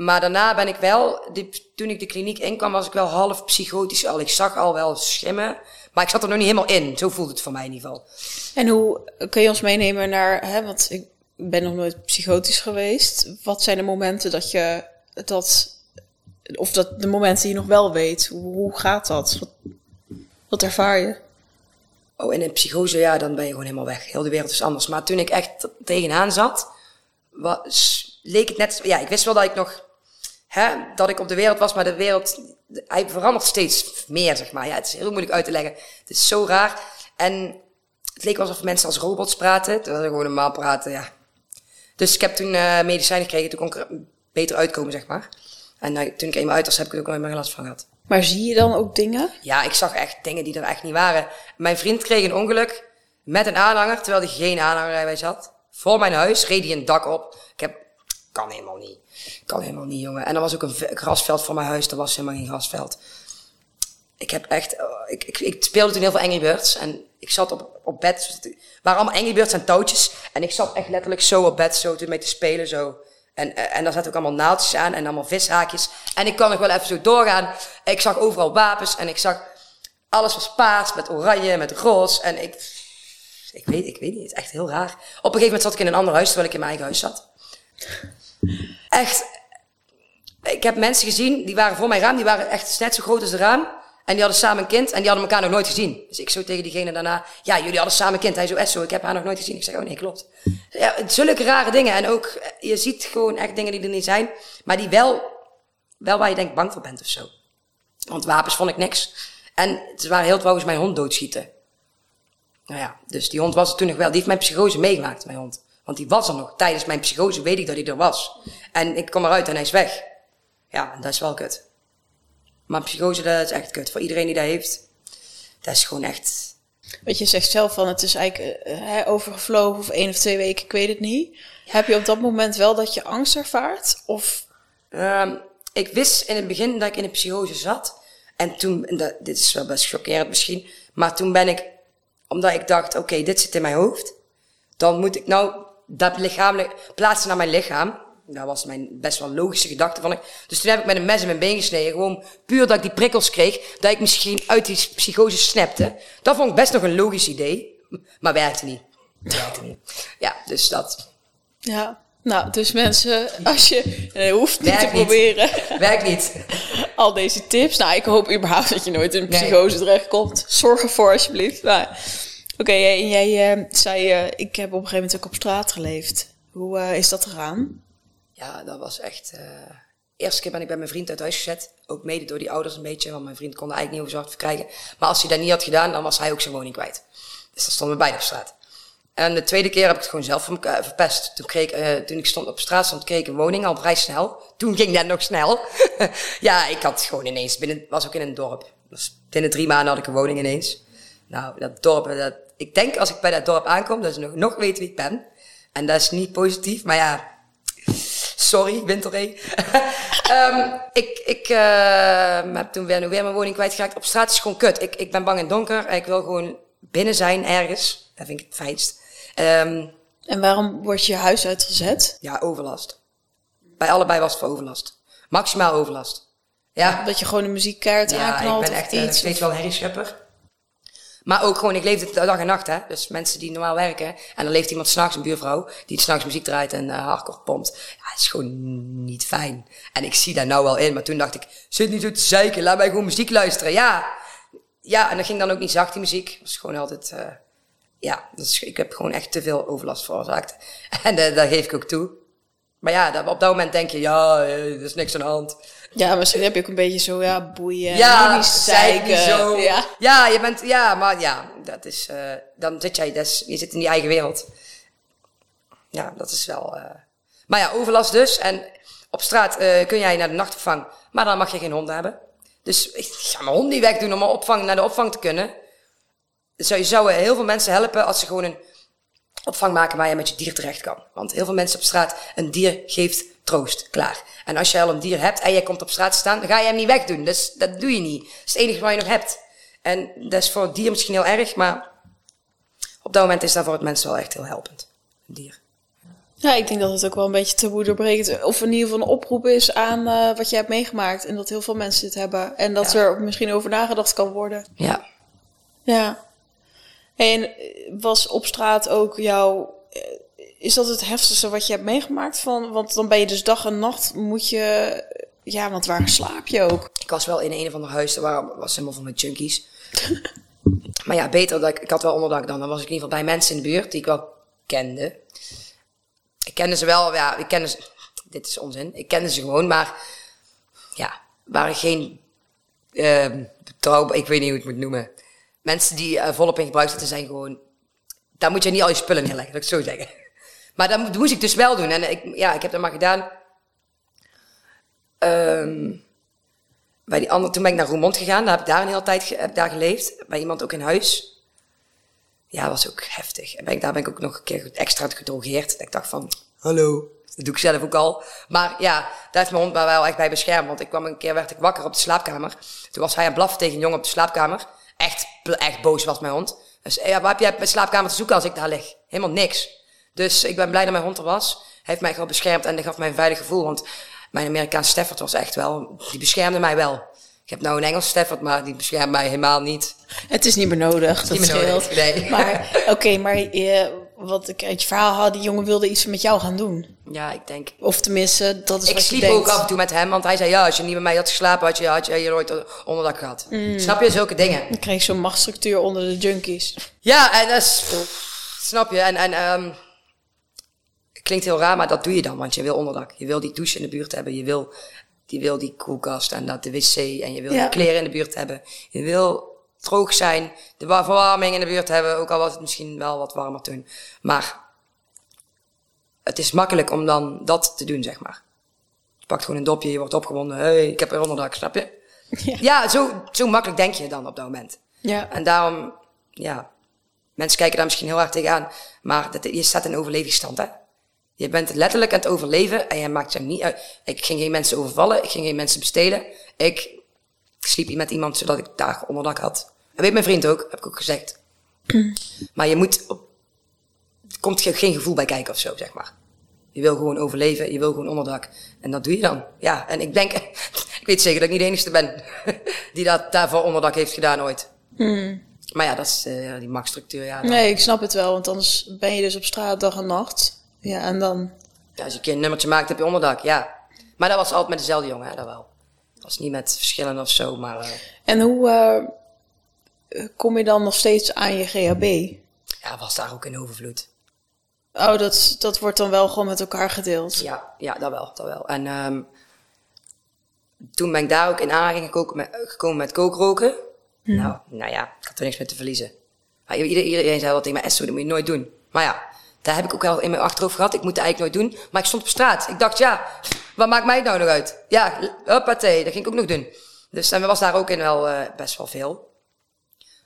Maar daarna ben ik wel, die, toen ik de kliniek inkwam, was ik wel half psychotisch al. Ik zag al wel schimmen, maar ik zat er nog niet helemaal in. Zo voelde het voor mij in ieder geval. En hoe kun je ons meenemen naar, hè, want ik ben nog nooit psychotisch geweest. Wat zijn de momenten dat je dat, of dat de momenten die je nog wel weet, hoe, gaat dat? Wat, wat ervaar je? Oh, in een psychose, ja, dan ben je gewoon helemaal weg. Heel de wereld is anders. Maar toen ik echt tegenaan zat, was, leek het net, ja, ik wist wel dat ik nog, hè, dat ik op de wereld was, maar de wereld, hij verandert steeds meer, zeg maar. Ja, het is heel moeilijk uit te leggen. Het is zo raar. En het leek alsof mensen als robots praten, terwijl ze gewoon normaal praten, ja. Dus ik heb toen uh, medicijnen gekregen, toen kon ik er beter uitkomen, zeg maar. En uh, toen ik eenmaal uit was, heb ik er ook nooit meer last van gehad. Maar zie je dan ook dingen? Ja, ik zag echt dingen die er echt niet waren. Mijn vriend kreeg een ongeluk met een aanhanger, terwijl hij geen aanhangerrijwijs had. Voor mijn huis reed hij een dak op. Ik heb kan helemaal niet. Kan helemaal niet, jongen. En er was ook een grasveld voor mijn huis. Er was helemaal geen grasveld. Ik heb echt... Ik, ik, ik speelde toen heel veel Angry Birds. En ik zat op, op bed. Het waren allemaal Angry Birds en touwtjes. En ik zat echt letterlijk zo op bed, zo mee te spelen, zo. En, en daar zaten ook allemaal naaldjes aan en allemaal vishaakjes. En ik kan nog wel even zo doorgaan. Ik zag overal wapens en ik zag... Alles was paars, met oranje, met roze. En ik... Ik weet, ik weet niet, het is echt heel raar. Op een gegeven moment zat ik in een ander huis, terwijl ik in mijn eigen huis zat. Echt. Ik heb mensen gezien, die waren voor mijn raam, die waren echt net zo groot als de raam. En die hadden samen een kind en die hadden elkaar nog nooit gezien. Dus ik zo tegen diegene daarna, ja, jullie hadden samen een kind. Hij zo, echt zo, ik heb haar nog nooit gezien. Ik zeg, oh nee, klopt. Ja, zulke rare dingen. En ook, je ziet gewoon echt dingen die er niet zijn. Maar die wel, wel waar je denkt bang voor bent of zo. Want wapens vond ik niks. En ze waren heel trouwens mijn hond doodschieten. Nou ja, dus die hond was er toen nog wel. Die heeft mijn psychose meegemaakt, mijn hond. Want die was er nog. Tijdens mijn psychose weet ik dat hij er was. En ik kom eruit en hij is weg. Ja, dat is wel kut. Maar psychose, dat is echt kut. Voor iedereen die dat heeft, dat is gewoon echt... Weet je zegt zelf van, het is eigenlijk uh, overgevlogen of één of twee weken, ik weet het niet. Heb je op dat moment wel dat je angst ervaart? Of? Um, ik wist in het begin dat ik in een psychose zat. En toen, dat, dit is wel best chockerend misschien, maar toen ben ik, omdat ik dacht, oké, okay, dit zit in mijn hoofd, dan moet ik nou dat lichamelijk plaatsen naar mijn lichaam. Dat was mijn best wel logische gedachte van ik. Dus toen heb ik met een mes in mijn been gesneden. Gewoon puur dat ik die prikkels kreeg. Dat ik misschien uit die psychose snapte. Dat vond ik best nog een logisch idee. Maar werkte niet. Werkte niet. Ja, dus dat. Ja. Nou, dus mensen, als je hoeft niet Werk te niet. proberen. Werkt niet. Al deze tips. Nou, ik hoop überhaupt dat je nooit in een psychose nee. terechtkomt. Zorg ervoor alsjeblieft. Oké, okay, jij, uh, zei, uh, ik heb op een gegeven moment ook op straat geleefd. Hoe uh, is dat gegaan? Ja, dat was echt... eerste keer ben ik bij mijn vriend uit huis gezet. Ook mede door die ouders een beetje, want mijn vriend kon er eigenlijk niet over zorg verkrijgen. Maar als hij dat niet had gedaan, dan was hij ook zijn woning kwijt. Dus dan stonden we beide op straat. En de tweede keer heb ik het gewoon zelf verpest. Toen, kreeg, toen ik stond op straat stond, kreeg ik een woning al vrij snel. Toen ging dat nog snel. ja, ik had gewoon ineens, binnen, was ook in een dorp. Dus binnen drie maanden had ik een woning ineens. Nou, dat dorp, dat, ik denk als ik bij dat dorp aankom, dat ze nog, nog weten wie ik ben. En dat is niet positief, maar ja, sorry, Winterree. um, ik ik uh, heb toen weer, weer mijn woning kwijtgeraakt. Op straat is gewoon kut. Ik, ik ben bang in donker en ik wil gewoon binnen zijn ergens. Dat vind ik het fijnst. Um, en waarom wordt je huis uitgezet? Ja, overlast. Bij allebei was het voor overlast. Maximaal overlast. Ja. Dat je gewoon een muziekkaart ja, aanknalt ik ben echt uh, steeds wel herrieschepper. Maar ook gewoon, ik leefde dag en nacht, hè. Dus mensen die normaal werken. En dan leeft iemand s'nachts, een buurvrouw, die s'nachts muziek draait en uh, hardcore pompt. Ja, is gewoon niet fijn. En ik zie daar nou wel in, maar toen dacht ik, zit niet zo te zeiken, laat mij gewoon muziek luisteren. Ja, ja, en dat ging dan ook niet zacht, die muziek. Het was gewoon altijd ja, dus ik heb gewoon echt te veel overlast veroorzaakt. En uh, dat geef ik ook toe. Maar ja, dat, op dat moment denk je, ja, er is niks aan de hand. Ja, misschien heb je ook een beetje zo, ja, boeien. Ja, zeiken. Zo. Ja. ja, je bent, ja, maar ja, dat is, uh, dan zit jij, dus, je zit in die eigen wereld. Ja, dat is wel, maar ja, overlast dus. En op straat kun jij naar de nachtopvang, maar dan mag je geen hond hebben. Dus ik ga mijn hond niet wegdoen om opvang, naar de opvang te kunnen. Zou, je zou heel veel mensen helpen als ze gewoon een opvang maken waar je met je dier terecht kan. Want heel veel mensen op straat, een dier geeft troost, klaar. En als je al een dier hebt en je komt op straat staan, dan ga je hem niet wegdoen. Dus dat doe je niet. Dat is het enige wat je nog hebt. En dat is voor het dier misschien heel erg, maar op dat moment is dat voor het mens wel echt heel helpend. Een dier. Ja, ik denk dat het ook wel een beetje taboe doorbreekt. Of in ieder geval een oproep is aan uh, wat je hebt meegemaakt. En dat heel veel mensen dit hebben. En dat ja. er misschien over nagedacht kan worden. Ja. Ja. En was op straat ook jouw. Is dat het heftigste wat je hebt meegemaakt? Van, want dan ben je dus dag en nacht moet je. Ja, want waar slaap je ook? Ik was wel in een of ander huis, waar was helemaal van met junkies. maar ja, beter dat ik, ik had wel onderdak dan. Dan was ik in ieder geval bij mensen in de buurt die ik wel kende. Ik kende ze wel, ja, ik kende ze. Dit is onzin. Ik kende ze gewoon, maar ja, waren geen uh, trouw, ik weet niet hoe ik het moet noemen mensen die uh, volop in gebruik zitten zijn gewoon... Daar moet je niet al je spullen neerleggen, dat ik zo zeggen. Maar dat, moest ik dus wel doen. En ik, ja, ik heb dat maar gedaan. Um, bij die andere, toen ben ik naar Roermond gegaan. Daar heb ik daar een hele tijd heb daar geleefd. Bij iemand ook in huis. Ja, was ook heftig. En ben ik, daar ben ik ook nog een keer extra gedrogeerd. ik dacht van, hallo. Dat doe ik zelf ook al. Maar ja, daar heeft mijn hond me wel echt bij beschermd. Want ik kwam een keer, werd ik wakker op de slaapkamer. Toen was hij aan blaffen tegen een jongen op de slaapkamer echt, echt boos was mijn hond. Dus ja, waar heb jij bij slaapkamer te zoeken als ik daar lig? Helemaal niks. Dus ik ben blij dat mijn hond er was. Hij heeft mij gewoon beschermd en dat gaf mij een veilig gevoel. Want mijn Amerikaanse Stafford was echt wel, die beschermde mij wel. Ik heb nou een Engelse Stafford, maar die beschermt mij helemaal niet. Het is niet meer nodig, dat nodig, nee. Maar oké, okay, maar je, wat ik uit je verhaal had, die jongen wilde iets met jou gaan doen. Ja, ik denk. Of tenminste, dat is ik wat sliep je denkt. ook af en toe met hem, want hij zei ja, als je niet met mij had geslapen, had je, had je, nooit onderdak gehad. Mm. Snap je zulke dingen? Dan kreeg zo'n machtsstructuur onder de junkies. Ja, en dat is, snap je? En, en um, klinkt heel raar, maar dat doe je dan, want je wil onderdak. Je wil die douche in de buurt hebben, je wil, die wil die koelkast en dat de wc en je wil ja. kleren in de buurt hebben. Je wil droog zijn, de verwarming in de buurt hebben, ook al was het misschien wel wat warmer toen. Maar het is makkelijk om dan dat te doen, zeg maar. Je pakt gewoon een dopje, je wordt opgewonden. hey, ik heb een onderdak, snap je? Ja, ja zo, zo makkelijk denk je dan op dat moment. Ja. En daarom, ja, mensen kijken daar misschien heel hard tegenaan. Maar dat, je staat in overlevingsstand, hè. Je bent letterlijk aan het overleven en je maakt je niet uit. Ik ging geen mensen overvallen, ik ging geen mensen bestelen. Ik sliep met iemand zodat ik daar onderdak had. En weet mijn vriend ook, heb ik ook gezegd. maar je moet, op, er komt geen gevoel bij kijken of zo, zeg maar. Je wil gewoon overleven, je wil gewoon onderdak. En dat doe je dan. Ja, en ik denk, ik weet zeker dat ik niet de enige ben die dat daarvoor onderdak heeft gedaan ooit. Hmm. Maar ja, dat is uh, die machtsstructuur. Ja, nee, ik snap het wel, want anders ben je dus op straat dag en nacht. Ja, en dan... Ja, als je een keer een nummertje maakt, heb je onderdak, ja. Maar dat was altijd met dezelfde jongen, hè, dat wel. Dat was niet met verschillen of zo, maar... Uh... En hoe uh, kom je dan nog steeds aan je GHB? Ja, was daar ook in overvloed. Oh, dat, dat wordt dan wel gewoon met elkaar gedeeld? Ja, ja dat wel, dat wel. En um, toen ben ik daar ook in aanraking gekomen met kookroken. Hmm. Nou, nou ja, ik had er niks mee te verliezen. Maar iedereen, iedereen zei wel tegen mij, Esso, dat moet je nooit doen. Maar ja, daar heb ik ook wel in mijn achterhoofd gehad. Ik moet het eigenlijk nooit doen. Maar ik stond op straat. Ik dacht, ja, wat maakt mij het nou nog uit? Ja, hoppatee, dat ging ik ook nog doen. Dus en was daar ook in wel uh, best wel veel.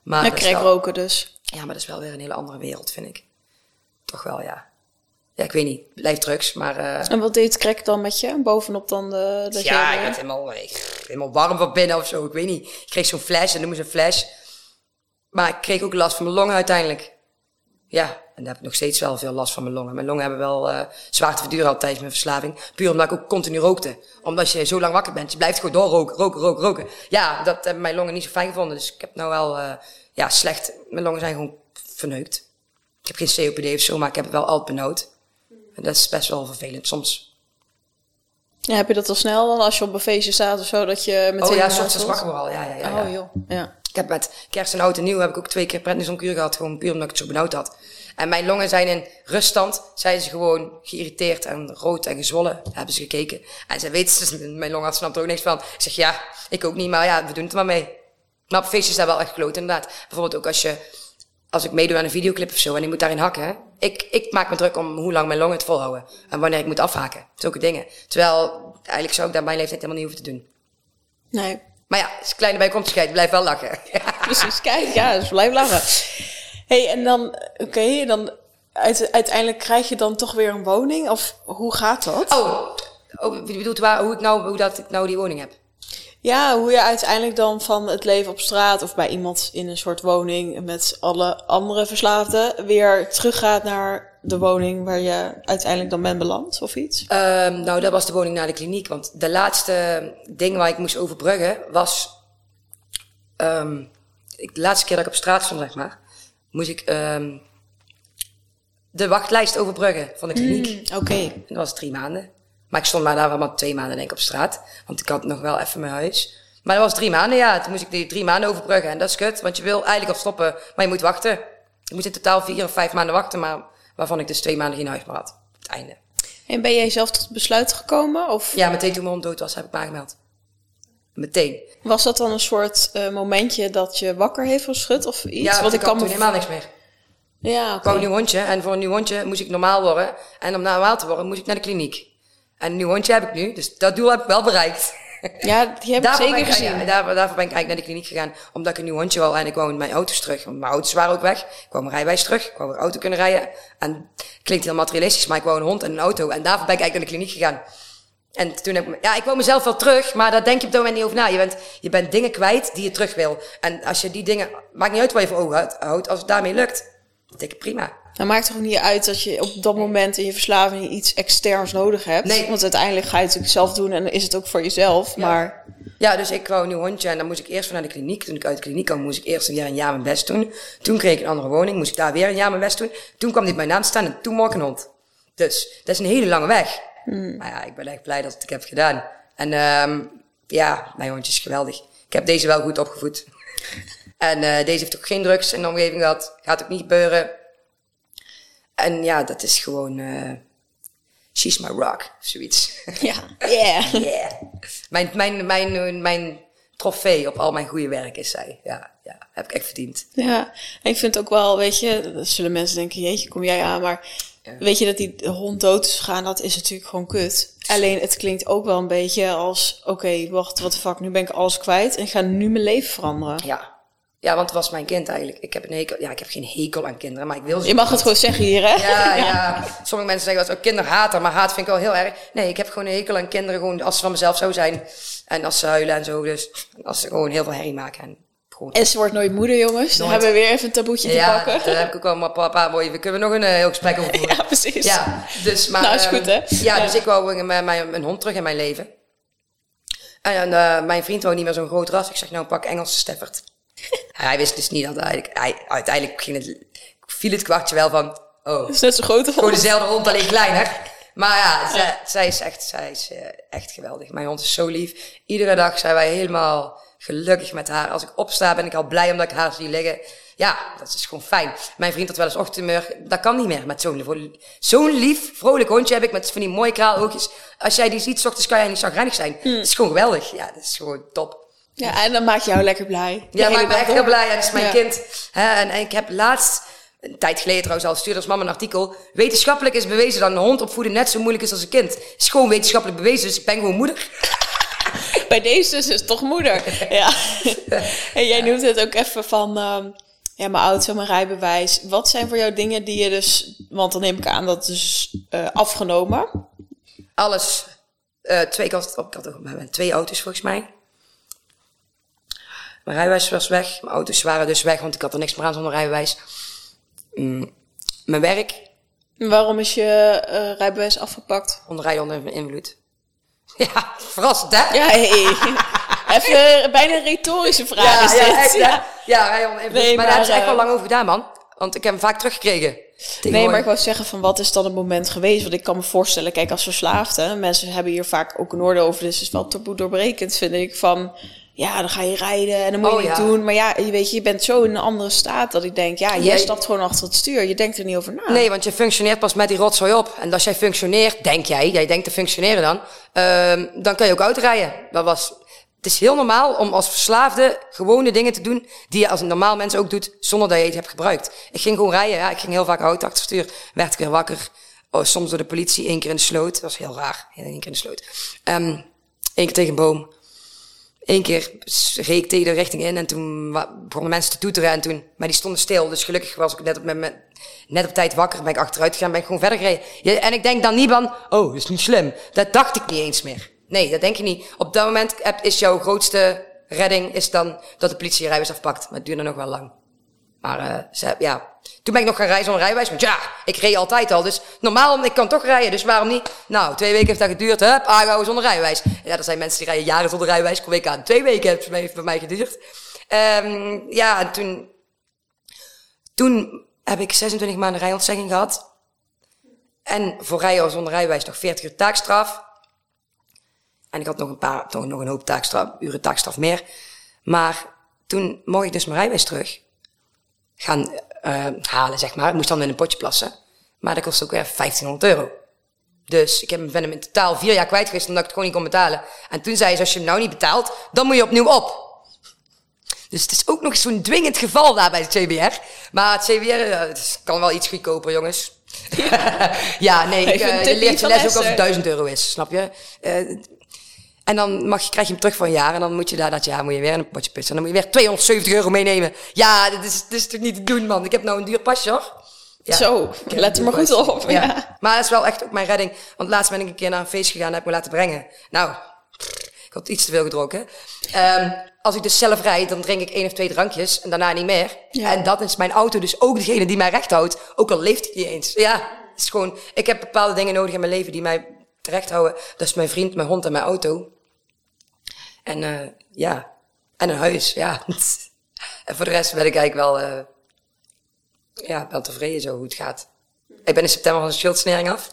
Maar ik kreeg roken dus. Ja, maar dat is wel weer een hele andere wereld, vind ik. Toch wel, ja. Ja, ik weet niet. Blijf drugs, maar... Uh... En wat deed crack dan met je? Bovenop dan de... de ja, ik werd helemaal, helemaal warm van binnen of zo. Ik weet niet. Ik kreeg zo'n flash, dat noemen ze een flash. Maar ik kreeg ook last van mijn longen uiteindelijk. Ja, en daar heb ik nog steeds wel veel last van mijn longen. Mijn longen hebben wel uh, zwaar te verduren altijd met mijn verslaving. Puur omdat ik ook continu rookte. Omdat je zo lang wakker bent, je blijft gewoon doorroken, roken, roken, roken. Ja, dat hebben mijn longen niet zo fijn gevonden. Dus ik heb nou wel, uh, ja, slecht. Mijn longen zijn gewoon verneukt. Ik heb geen COPD of zo, maar ik heb het wel altijd benauwd. En dat is best wel vervelend soms. Ja, heb je dat al snel dan als je op een feestje staat of zo, dat je meteen... Oh ja, soms wakker wel, ja, ja, ja. Oh joh, ja. Ik heb met kerst en oud en nieuw heb ik ook twee keer prednisonkuur gehad. Gewoon puur omdat ik het zo benauwd had. En mijn longen zijn in ruststand. Zijn ze gewoon geïrriteerd en rood en gezwollen. Hebben ze gekeken. En ze weten, mijn longarts snapt er ook niks van. Ik zeg ja, ik ook niet, maar ja, we doen het maar mee. Maar op feestjes daar wel echt kloot inderdaad. Bijvoorbeeld ook als je, als ik meedoe aan een videoclip of zo en ik moet daarin hakken. Ik, ik maak me druk om hoe lang mijn longen het volhouden. En wanneer ik moet afhaken. Zulke dingen. Terwijl, eigenlijk zou ik daar mijn leeftijd helemaal niet hoeven te doen. Nee. Maar ja, als kleine bijkomstigheid, blijf wel lachen. Precies, kijk, ja, dus blijf lachen. hey, en dan, oké, dan uit- uiteindelijk krijg je dan toch weer een woning? Of hoe gaat dat? Oh, oh je bedoelt waar, hoe, ik nou, hoe dat ik nou die woning heb? Ja, hoe je uiteindelijk dan van het leven op straat of bij iemand in een soort woning met alle andere verslaafden weer teruggaat naar de woning waar je uiteindelijk dan bent beland of iets? Ehm, nou, dat was de woning naar de kliniek. Want de laatste ding waar ik moest overbruggen was... ehm, ik, de laatste keer dat ik op straat stond, zeg maar... moest ik ehm, de wachtlijst overbruggen van de kliniek. Oké. Dat was drie maanden. Maar ik stond maar daar wel maar twee maanden denk ik op straat. Want ik had nog wel even mijn huis. Maar dat was drie maanden, ja. Toen moest ik die drie maanden overbruggen. En dat is kut, want je wil eigenlijk al stoppen, maar je moet wachten. Ik moest in totaal vier of vijf maanden wachten, maar waarvan ik dus twee maanden geen huis meer had. Op het einde. En ben jij zelf tot het besluit gekomen? Of Ja, meteen toen mijn hond dood was, heb ik me aangemeld. Meteen. was dat dan een soort eh, momentje dat je wakker heeft geschud of iets? Ja, Want ik ik kan had me toen helemaal niks meer. Ja, Ik oké. wou een nieuw hondje en voor een nieuw hondje moest ik normaal worden. En om normaal te worden moest ik naar de kliniek. En een nieuw hondje heb ik nu, dus dat doel heb ik wel bereikt. Ja, die heb ik zeker ik, gezien. ja, daarvoor ben ik eigenlijk naar de kliniek gegaan. Omdat ik een nieuw hondje wou en ik wou mijn auto's terug. Want mijn auto's waren ook weg. Ik wou mijn rijbewijs terug. Ik wou weer auto kunnen rijden. En klinkt heel materialistisch, maar ik wou een hond en een auto. En daarvoor ben ik eigenlijk naar de kliniek gegaan. En toen heb ik, ja, ik wou mezelf wel terug, maar daar denk je op dat moment niet over na. Je bent, je bent dingen kwijt die je terug wil. En als je die dingen, maakt niet uit wat je voor ogen houdt- als het daarmee lukt, ik prima. Dan maakt het toch niet uit dat je op dat moment in je verslaving iets externs nodig hebt. Nee. Want uiteindelijk ga je het natuurlijk zelf doen en dan is het ook voor jezelf. Maar Ja, dus ik wou een nieuw hondje en dan moest ik eerst weer naar de kliniek. Toen ik uit de kliniek kwam, moest ik eerst weer een jaar mijn best doen. Toen kreeg ik een andere woning, moest ik daar weer een jaar mijn best doen. Toen kwam dit bij naam staan en toen mocht ik een hond. Dus dat is een hele lange weg. Maar ja, ik ben echt blij dat ik het heb gedaan. En ehm ja, mijn hondje is geweldig. Ik heb deze wel goed opgevoed. en eh, deze heeft ook geen drugs in de omgeving gehad. Gaat ook niet gebeuren. En ja, dat is gewoon... eh she's my rock, of zoiets. ja, yeah. Yeah. Mijn, mijn, mijn, mijn trofee op al mijn goede werk is zij. Ja, ja, heb ik echt verdiend. Ja, en ik vind ook wel, weet je, zullen mensen denken, jeetje, kom jij aan. Maar weet je dat die hond dood is gegaan, dat is natuurlijk gewoon kut. Alleen het klinkt ook wel een beetje als, oké, wacht, wat de fuck, nu ben ik alles kwijt en ik ga nu mijn leven veranderen. Ja. Ja, want het was mijn kind eigenlijk. Ik heb een hekel, ja, ik heb geen hekel aan kinderen, maar ik wil ze. Je mag het gewoon zeggen hier, hè? Ja, ja. Sommige mensen zeggen dat ook kinderhater, maar haat vind ik wel heel erg. Nee, ik heb gewoon een hekel aan kinderen, gewoon als ze van mezelf zo zijn. En als ze huilen en zo, dus als ze gewoon heel veel herrie maken. En gewoon En ze wordt nooit moeder, jongens. Dan Nooit. hebben we weer even een taboetje te ja, pakken. daar heb ik ook wel maar een paar mooie. We kunnen nog een eh, heel gesprek over voeren. Ja, precies. Ja, dus maar. Nou, is ehm, goed, hè? Ja, Ja. dus ik wou een, mijn, mijn, een hond terug in mijn leven. En eh, mijn vriend wou niet meer zo'n groot ras. Ik zeg, nou, pak Engelse Stafford. Hij wist dus niet dat hij, uiteindelijk ging het, viel het kwartje wel van, oh, Dat is net zo groot gewoon dezelfde hond, alleen kleiner. Maar ja, zij, zij is, echt, zij is eh, echt geweldig. Mijn hond is zo lief. Iedere dag zijn wij helemaal gelukkig met haar. Als ik opsta, ben ik al blij omdat ik haar zie liggen. Ja, dat is gewoon fijn. Mijn vriend had wel eens ochtendmeur. Dat kan niet meer met zo'n lief- vrolijk hondje heb ik met van die mooie kraaloogjes. Als jij die ziet, 's ochtends kan jij niet zagrijnig zijn. Hmm. Dat is gewoon geweldig. Ja, dat is gewoon top. Ja, en dan maak je jou lekker blij. Ja, ben dag echt heel blij. En dat is mijn Ja. kind. Hè, en, ik heb laatst, een tijd geleden trouwens al, stuurde als mama een artikel. Wetenschappelijk is bewezen dat een hond opvoeden net zo moeilijk is als een kind. Het is gewoon wetenschappelijk bewezen, dus ik ben gewoon moeder. Bij deze is het toch moeder. Ja. en jij noemt het ook even van... ehm, ja, mijn auto, mijn rijbewijs. Wat zijn voor jou dingen die je dus... Want dan neem ik aan dat het dus eh, afgenomen. Alles. eh twee, ik had, ik had ook we hebben twee auto's volgens mij. Mijn rijbewijs was weg. Mijn auto's waren dus weg, want ik had er niks meer aan zonder rijbewijs. Mm, mijn werk, Waarom is je eh, rijbewijs afgepakt? onder rijden onder invloed. Ja, verrassend hè? Ja, hey. even bijna een retorische vraag is dit. echt, hè? ja. ja, rijden onder invloed. Nee, maar, daar hebben ze echt wel eh, lang over gedaan, man. Want ik heb hem vaak teruggekregen. Nee, maar ik wou zeggen van wat is dan het moment geweest? Want ik kan me voorstellen, kijk, als verslaafde, mensen hebben hier vaak ook een oordeel over, dus het is wel taboe doorbrekend, vind ik, van ja, dan ga je rijden en dan moet je Oh, ja. doen. Maar ja, je weet je, je bent zo in een andere staat dat ik denk, ja, jij Jij- stapt gewoon achter het stuur. Je denkt er niet over na. Nee, want je functioneert pas met die rotzooi op. En als jij functioneert, denk jij, jij denkt te functioneren dan, ehm, dan kan je ook uitrijden. Dat was, het is heel normaal om als verslaafde gewone dingen te doen die je als een normaal mens ook doet, zonder dat je het hebt gebruikt. Ik ging gewoon rijden, ja, ik ging heel vaak auto achter het stuur, werd ik weer wakker. Oh, soms door de politie, één keer in de sloot. Dat was heel raar, één keer in de sloot. Ehm Eén keer tegen een boom. Eén keer reed ik tegen de richting in en toen begonnen mensen te toeteren en toen, maar die stonden stil. Dus gelukkig was ik net op, met, net op tijd wakker, ben ik achteruit gegaan, ben ik gewoon verder gereden. En ik denk dan niet van, oh, dat is niet slim. Dat dacht ik niet eens meer. Nee, dat denk je niet. Op dat moment is jouw grootste redding is dan dat de politie je rijbewijs afpakt. Maar het duurde nog wel lang. Maar eh, ja, toen ben ik nog gaan rijden zonder rijbewijs. Want ja, ik reed altijd al. Dus normaal, ik kan toch rijden. Dus waarom niet? Nou, twee weken heeft dat geduurd. Hup, aangehouden zonder rijbewijs. Ja, er zijn mensen die rijden jaren zonder rijbewijs. Kom ik aan. Twee weken heeft het bij- mij geduurd. Ehm, ja, en toen, toen heb ik 26 maanden rijontzegging gehad. En voor rijden zonder rijbewijs nog 40 uur taakstraf. En ik had nog een paar, nog, nog een hoop taakstraf, uren taakstraf meer. Maar toen mocht ik dus mijn rijbewijs terug gaan eh, halen, zeg maar. Ik moest dan in een potje plassen. Maar dat kost ook weer 1500 euro. Dus ik heb, ben hem in totaal vier jaar kwijt geweest omdat ik het gewoon niet kon betalen. En toen zei ze, als je hem nou niet betaalt, dan moet je opnieuw op. Dus het is ook nog zo'n dwingend geval daar bij het CBR. Maar het CBR eh, het kan wel iets goedkoper, jongens. Ja, nee, ik, eh, je leert je les ook als het 1000 euro is, snap je? En dan mag je, krijg je hem terug voor een jaar. En dan moet je daar dat jaar moet je weer een potje pissen. En dan moet je weer 270 euro meenemen. Ja, dat is, dat is toch niet te doen, man. Ik heb nou een duur pasje, hoor. Ja. Zo, let er maar goed op. Ja. Maar dat is wel echt ook mijn redding. Want laatst ben ik een keer naar een feest gegaan en heb me laten brengen. Nou, ik had iets te veel gedronken. Ehm, als ik dus zelf rijd, dan drink ik één of twee drankjes en daarna niet meer. Ja. En dat is mijn auto dus ook degene die mij recht houdt. Ook al leeft hij niet eens. Ja, het is gewoon, ik heb bepaalde dingen nodig in mijn leven die mij terecht houden. Dat is mijn vriend, mijn hond en mijn auto. En eh, ja, en een huis, ja. en voor de rest ben ik eigenlijk wel, eh, ja, wel tevreden zo hoe het gaat. Ik ben in september van de schuldsnering af.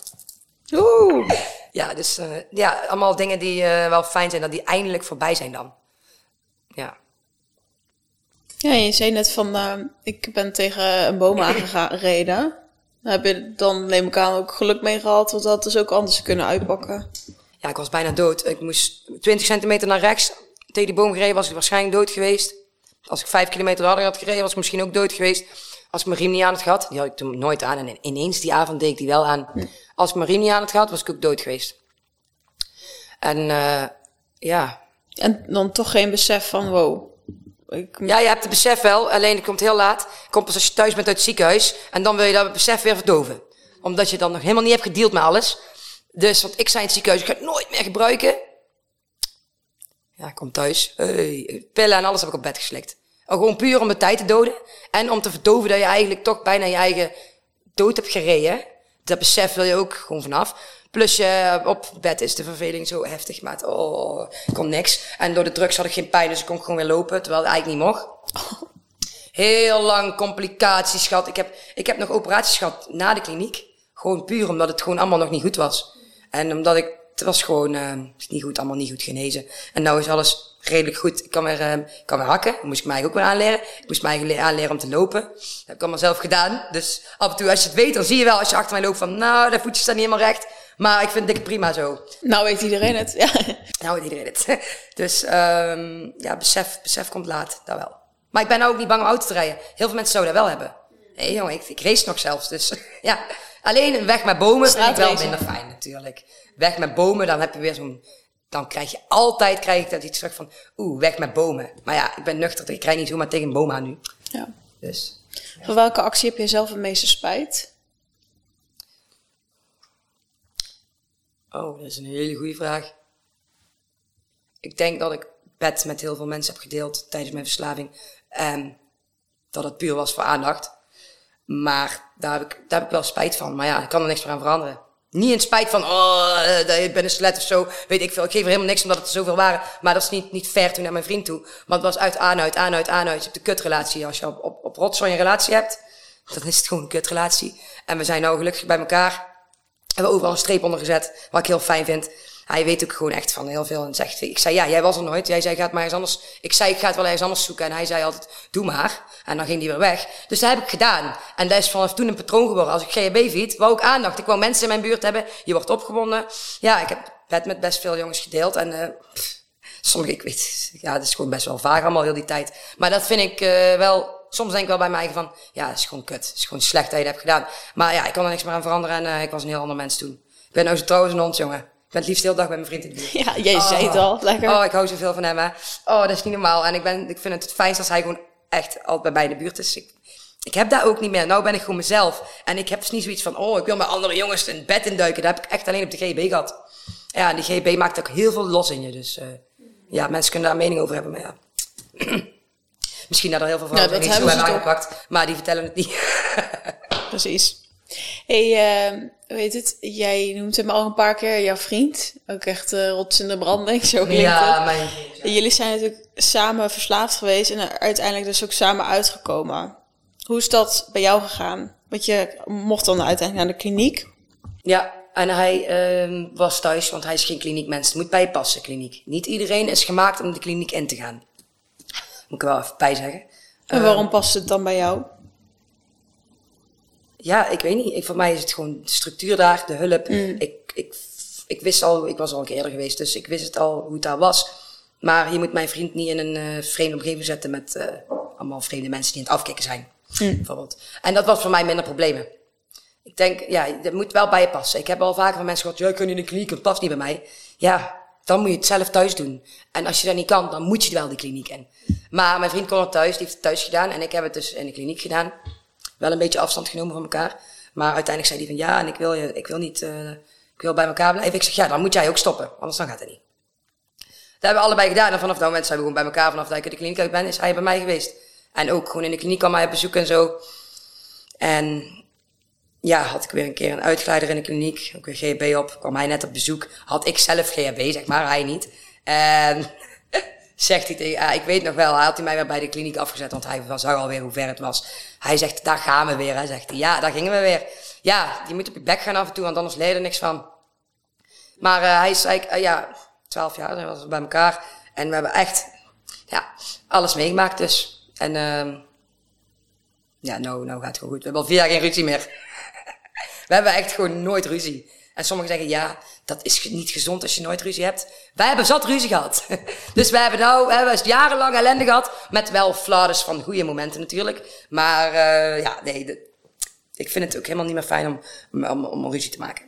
Oeh. Ja, dus eh, ja, allemaal dingen die wel fijn zijn, dat die eindelijk voorbij zijn dan. Ja. Ja, je zei net van, ik ben tegen een boom aangereden. Heb je dan, neem ik aan, ook geluk mee gehad, want dat had dus ook anders kunnen uitpakken. Ja, ik was bijna dood. Ik moest 20 centimeter naar rechts. Tegen die boom gereden was ik waarschijnlijk dood geweest. Als ik 5 kilometer harder had gereden, was ik misschien ook dood geweest. Als ik mijn riem niet aan had gehad, die had ik toen nooit aan. En ineens die avond deed ik die wel aan. Als ik mijn riem niet aan had gehad, was ik ook dood geweest. En eh, ja, En dan toch geen besef van, wow. Ik, Ja, je hebt het besef wel, alleen het komt heel laat. Komt pas als je thuis bent uit het ziekenhuis. En dan wil je dat besef weer verdoven. Omdat je dan nog helemaal niet hebt gedeeld met alles. Dus, want ik zei in het ziekenhuis, ik ga het nooit meer gebruiken. Ja, ik kom thuis. Hey, pillen en alles heb ik op bed geslikt. Oh, gewoon puur om de tijd te doden. En om te verdoven dat je eigenlijk toch bijna je eigen dood hebt gereden. Dat besef wil je ook gewoon vanaf. Plus je op bed is de verveling zo heftig, maat. Oh, kon niks. En door de drugs had ik geen pijn, dus ik kon gewoon weer lopen, terwijl het eigenlijk niet mocht. Heel lang complicaties gehad. Ik heb, ik heb nog operaties gehad na de kliniek. Gewoon puur omdat het gewoon allemaal nog niet goed was. En omdat ik, het was gewoon eh, niet goed, allemaal niet goed genezen. En nou is alles redelijk goed. Ik kan weer, ik kan weer hakken. Dat moest ik mij ook weer aanleren. Ik moest mij aanleren om te lopen. Dat heb ik allemaal zelf gedaan. Dus af en toe als je het weet, dan zie je wel als je achter mij loopt van, nou, de voetjes staan niet helemaal recht. Maar ik vind het prima zo. nou weet iedereen het. Ja. Nou weet iedereen het. Dus ehm ja, besef, besef komt laat, dat wel. Maar ik ben nou ook niet bang om auto te rijden. Heel veel mensen zouden dat wel hebben. Nee jongen, ik, ik race nog zelfs. Dus ja, alleen een weg met bomen vind ik wel minder fijn natuurlijk. Weg met bomen, dan heb je weer zo'n... Dan krijg je altijd krijg ik dat iets terug van... Oeh, weg met bomen. Maar ja, ik ben nuchter. Ik rijd niet zomaar tegen een boom aan nu. ja. Dus Van welke actie heb je zelf het meeste spijt? Oh, dat is een hele goede vraag. Ik denk dat ik bed met heel veel mensen heb gedeeld tijdens mijn verslaving. En dat het puur was voor aandacht. Maar daar heb, ik, daar heb ik wel spijt van. Maar ja, ik kan er niks meer aan veranderen. Niet in spijt van, oh, eh, ik ben een slet of zo. Weet ik veel. Ik geef er helemaal niks omdat het er zoveel waren. Maar dat is niet, niet fair toen naar mijn vriend toe. Want het was uit, aan, uit, aan, uit, aan, uit. Je hebt de kutrelatie. Als je op, op, op rotzooi een relatie hebt, dan is het gewoon een kutrelatie. En we zijn nou gelukkig bij elkaar. Hebben overal een streep onder gezet, wat ik heel fijn vind. Hij weet ook gewoon echt van heel veel. En zegt, ik zei, ja, jij was er nooit. Jij zei, gaat maar eens anders. Ik zei, ik ga het wel ergens anders zoeken. En hij zei altijd, doe maar. En dan ging hij weer weg. Dus dat heb ik gedaan. En dat is vanaf toen een patroon geworden. Als ik GHB fiet, wou ik aandacht. Ik wou mensen in mijn buurt hebben. Je wordt opgewonden. Ja, ik heb bed met best veel jongens gedeeld. En uh, sommige, ik weet, ja, het is gewoon best wel vaag allemaal heel die tijd. Maar dat vind ik uh, wel soms denk ik wel bij mij van, ja, het is gewoon kut. Het is gewoon slecht dat je dat hebt gedaan. Maar ja, ik kan er niks meer aan veranderen en uh, ik was een heel ander mens toen. Ik ben nou zo trouwens een hond, jongen. Ik ben het liefst heel dag bij mijn vriend in de buurt. Ja, jij oh. zei het al, lekker. Oh, ik hou zoveel van hem, hè. Oh, dat is niet normaal. En ik, ben, ik vind het het fijnst als hij gewoon echt altijd bij mij in de buurt is. Ik, ik heb dat ook niet meer. Nou ben ik gewoon mezelf. En ik heb dus niet zoiets van, oh, ik wil met andere jongens in bed induiken. Dat heb ik echt alleen op de GB gehad. Ja, en die GB maakt ook heel veel los in je. Dus uh, ja, mensen kunnen daar een mening over hebben, maar ja. Misschien dat er heel veel vrouwen ja, niet zo hebben aangepakt, maar die vertellen het niet. Precies. Hey, uh, weet het, jij noemt hem al een paar keer jouw vriend. Ook echt uh, rots in de branding, zo klinkt ja, Mijn vriend, Jullie zijn natuurlijk samen verslaafd geweest en uiteindelijk dus ook samen uitgekomen. Hoe is dat bij jou gegaan? Want je mocht dan uiteindelijk naar de kliniek. Ja, en hij uh, was thuis, want hij is geen kliniekmens. Het moet bijpassen, kliniek. Niet iedereen is gemaakt om de kliniek in te gaan. Moet ik wel even bij zeggen. En waarom ehm, past het dan bij jou? Ja, ik weet niet. Ik, voor mij is het gewoon de structuur daar, de hulp. Mm. Ik, ik, ik wist al, ik was al een keer eerder geweest, dus ik wist het al hoe het daar was. Maar je moet mijn vriend niet in een uh, vreemde omgeving zetten met uh, allemaal vreemde mensen die aan het afkicken zijn. Mm. Bijvoorbeeld. En dat was voor mij minder problemen. Ik denk, ja, dat moet wel bij je passen. Ik heb al vaker van mensen gehoord, kan niet in de kliniek, het past niet bij mij. Ja, dan moet je het zelf thuis doen. En als je dat niet kan, dan moet je wel de kliniek in. Maar mijn vriend kon het thuis, die heeft het thuis gedaan. En ik heb het dus in de kliniek gedaan. Wel een beetje afstand genomen van elkaar. Maar uiteindelijk zei hij van ja, en ik wil, je, ik wil niet, uh, ik wil bij elkaar blijven. Ik zeg ja, dan moet jij ook stoppen, anders dan gaat het niet. Dat hebben we allebei gedaan. En vanaf dat moment zijn we gewoon bij elkaar. Vanaf dat ik in de kliniek ben, is hij bij mij geweest. En ook gewoon in de kliniek kwam hij op bezoek en zo. En ja, had ik weer een keer een uitgeleider in de kliniek. Ook weer GHB op. Kwam hij net op bezoek. Had ik zelf GHB, zeg maar. Hij niet. En zegt hij tegen, ah, ik weet nog wel, hij had hij mij weer bij de kliniek afgezet, want hij zag alweer hoe ver het was. Hij zegt, daar gaan we weer. Hij zegt, ja, daar gingen we weer. Ja, je moet op je bek gaan af en toe, want anders leer je er niks van. Maar uh, hij is eigenlijk, uh, ja, twaalf jaar zijn we bij elkaar. En we hebben echt, ja, alles meegemaakt dus. En, uh, ja, nou, nou gaat het gewoon goed. We hebben al vier jaar geen ruzie meer. we hebben echt gewoon nooit ruzie. En sommigen zeggen, ja, dat is niet gezond als je nooit ruzie hebt. Wij hebben zat ruzie gehad. dus wij hebben nou, we hebben jarenlang ellende gehad. Met wel fladers van goede momenten natuurlijk. Maar uh, ja, nee, de, ik vind het ook helemaal niet meer fijn om, om, om een ruzie te maken.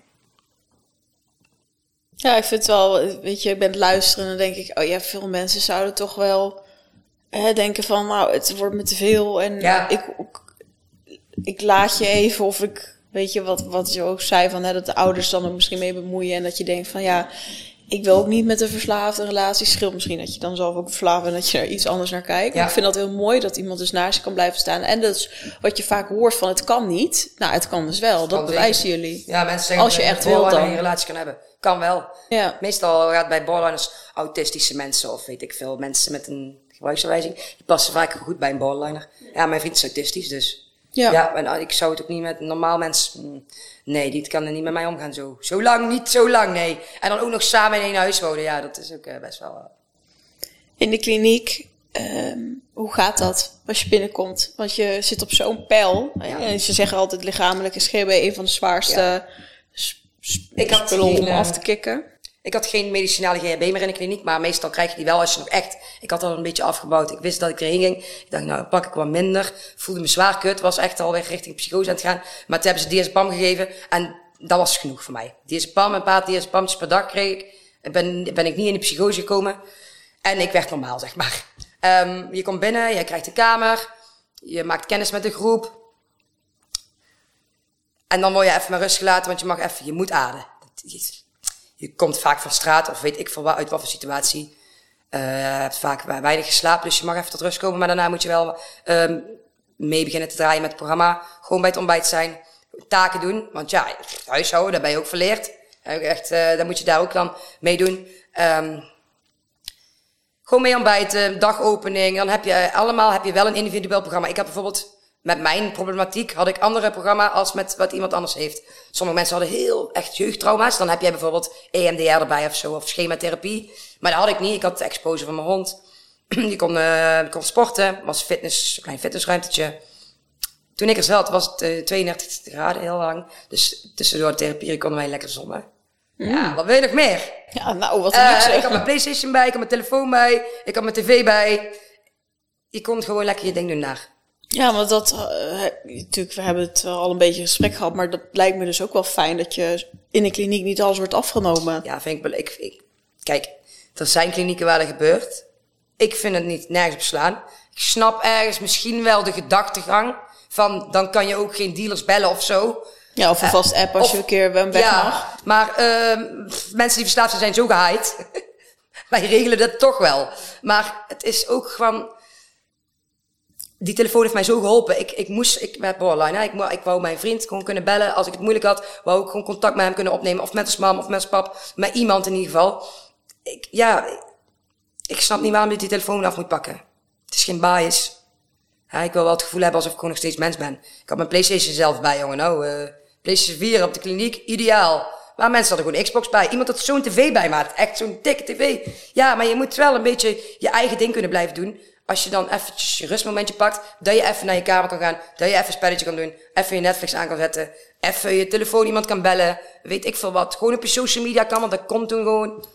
Ja, ik vind het wel, weet je, ik ben het luisteren en dan denk ik, oh ja, veel mensen zouden toch wel hè, denken van, nou, het wordt me te veel en ja. ik, ik, ik laat je even of ik Weet je, wat, wat je ook zei van hè, dat de ouders dan ook misschien mee bemoeien. En dat je denkt van ja, ik wil ook niet met een verslaafde relatie. Scheelt misschien dat je dan zelf ook verslaafd en dat je er iets anders naar kijkt. Ja. ik vind dat heel mooi dat iemand dus naast je kan blijven staan. En dat is wat je vaak hoort van het kan niet. Nou, het kan dus wel. Dat bewijzen jullie. Ja, mensen zeggen als je echt wil dan. een relatie kan hebben. Kan wel. Ja. Meestal gaat bij borderliners autistische mensen of weet ik veel mensen met een gebruiksaanwijzing. Die passen vaak goed bij een borderliner. Ja, mijn vriend is autistisch, dus ja. ja, en ik zou het ook niet met normaal mensen. Mm, nee, die kan er niet met mij omgaan zo. Zo lang, niet zo lang, nee. En dan ook nog samen in één huis wonen. Ja, dat is ook uh, best wel. Uh... In de kliniek, um, hoe gaat dat als je binnenkomt? Want je zit op zo'n pijl. Ja. En ze zeggen altijd lichamelijk is GB een van de zwaarste ja. ik had spullen om af te kicken. Ik had geen medicinale GHB meer in de kliniek, maar meestal krijg je die wel als je nog echt... Ik had al een beetje afgebouwd. Ik wist dat ik erheen ging. Ik dacht, nou, pak ik wat minder. Voelde me zwaar kut. Was echt alweer richting psychose aan het gaan. Maar toen hebben ze diazepam gegeven en dat was genoeg voor mij. Diazepam, een paar diazepamjes per dag kreeg ik. Ben, ben ik niet in de psychose gekomen. En ik werd normaal, zeg maar. Um, je komt binnen, je krijgt de kamer. Je maakt kennis met de groep. En dan word je even maar rust gelaten, want je mag even, je moet ademen je komt vaak van straat of weet ik veel uit wat voor situatie. Uh, hebt vaak weinig geslapen, dus je mag even tot rust komen. Maar daarna moet je wel um, mee beginnen te draaien met het programma. Gewoon bij het ontbijt zijn. Taken doen. Want ja, huishouden, daar ben je ook verleerd. Echt, uh, dan moet je daar ook dan mee doen. Um, gewoon mee ontbijten, dagopening. Dan heb je allemaal heb je wel een individueel programma. Ik heb bijvoorbeeld met mijn problematiek had ik andere programma als met wat iemand anders heeft. Sommige mensen hadden heel echt jeugdtrauma's. Dan heb jij bijvoorbeeld EMDR erbij of zo, of schematherapie. Maar dat had ik niet. Ik had de exposure van mijn hond. Die kon, uh, kon sporten, was fitness, een klein fitnessruimtetje. Toen ik er zat, was het uh, 32 graden heel lang. Dus tussendoor de therapie konden wij lekker zonnen. Mm. Ja, wat wil je nog meer? Ja, nou, wat uh, Ik had mijn Playstation bij, ik had mijn telefoon bij, ik had mijn tv bij. Je kon gewoon lekker je ding doen daar. Ja, want dat, uh, natuurlijk, we hebben het al een beetje gesprek gehad, maar dat lijkt me dus ook wel fijn dat je in een kliniek niet alles wordt afgenomen. Ja, vind ik wel. Ik, ik, kijk, er zijn klinieken waar dat gebeurt. Ik vind het niet nergens beslaan. Ik snap ergens misschien wel de gedachtegang van dan kan je ook geen dealers bellen of zo. Ja, of een uh, vast app als of, je een keer weg ja, mag. Maar uh, mensen die verslaafd zijn, zijn zo gehaaid. Wij regelen dat toch wel. Maar het is ook gewoon die telefoon heeft mij zo geholpen. Ik, ik moest, ik werd borderline. Ik, ik wou mijn vriend gewoon kunnen bellen. Als ik het moeilijk had, wou ik gewoon contact met hem kunnen opnemen. Of met zijn mam, of met zijn pap. Met iemand in ieder geval. Ik, ja, ik snap niet waarom je die telefoon af moet pakken. Het is geen bias. Ja, ik wil wel het gevoel hebben alsof ik gewoon nog steeds mens ben. Ik had mijn Playstation zelf bij, jongen. Nou, uh, Playstation 4 op de kliniek, ideaal. Maar mensen hadden gewoon Xbox bij. Iemand had zo'n tv bij maakt. Echt zo'n dikke tv. Ja, maar je moet wel een beetje je eigen ding kunnen blijven doen als je dan eventjes je rustmomentje pakt, dat je even naar je kamer kan gaan, dat je even een spelletje kan doen, even je Netflix aan kan zetten, even je telefoon iemand kan bellen, weet ik veel wat. Gewoon op je social media kan, want dat komt toen gewoon.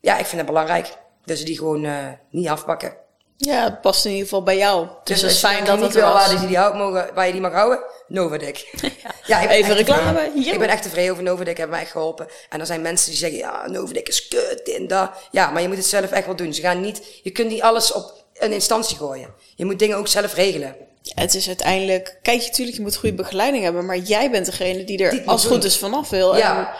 Ja, ik vind het belangrijk. Dus die gewoon uh, niet afpakken. Ja, het past in ieder geval bij jou. Dus, dus het is fijn dat het wel waar, je die houden, mogen, waar je die mag houden. Novadik. ja, ja ik even reclame. Ik ben echt tevreden over Novadik, hebben mij echt geholpen. En er zijn mensen die zeggen, ja, Novadik is kut, en dat. Ja, maar je moet het zelf echt wel doen. Ze gaan niet, je kunt niet alles op een instantie gooien. Je moet dingen ook zelf regelen. Ja, het is uiteindelijk, kijk je natuurlijk, je moet goede begeleiding hebben, maar jij bent degene die er die als goed is vanaf wil. Ja. En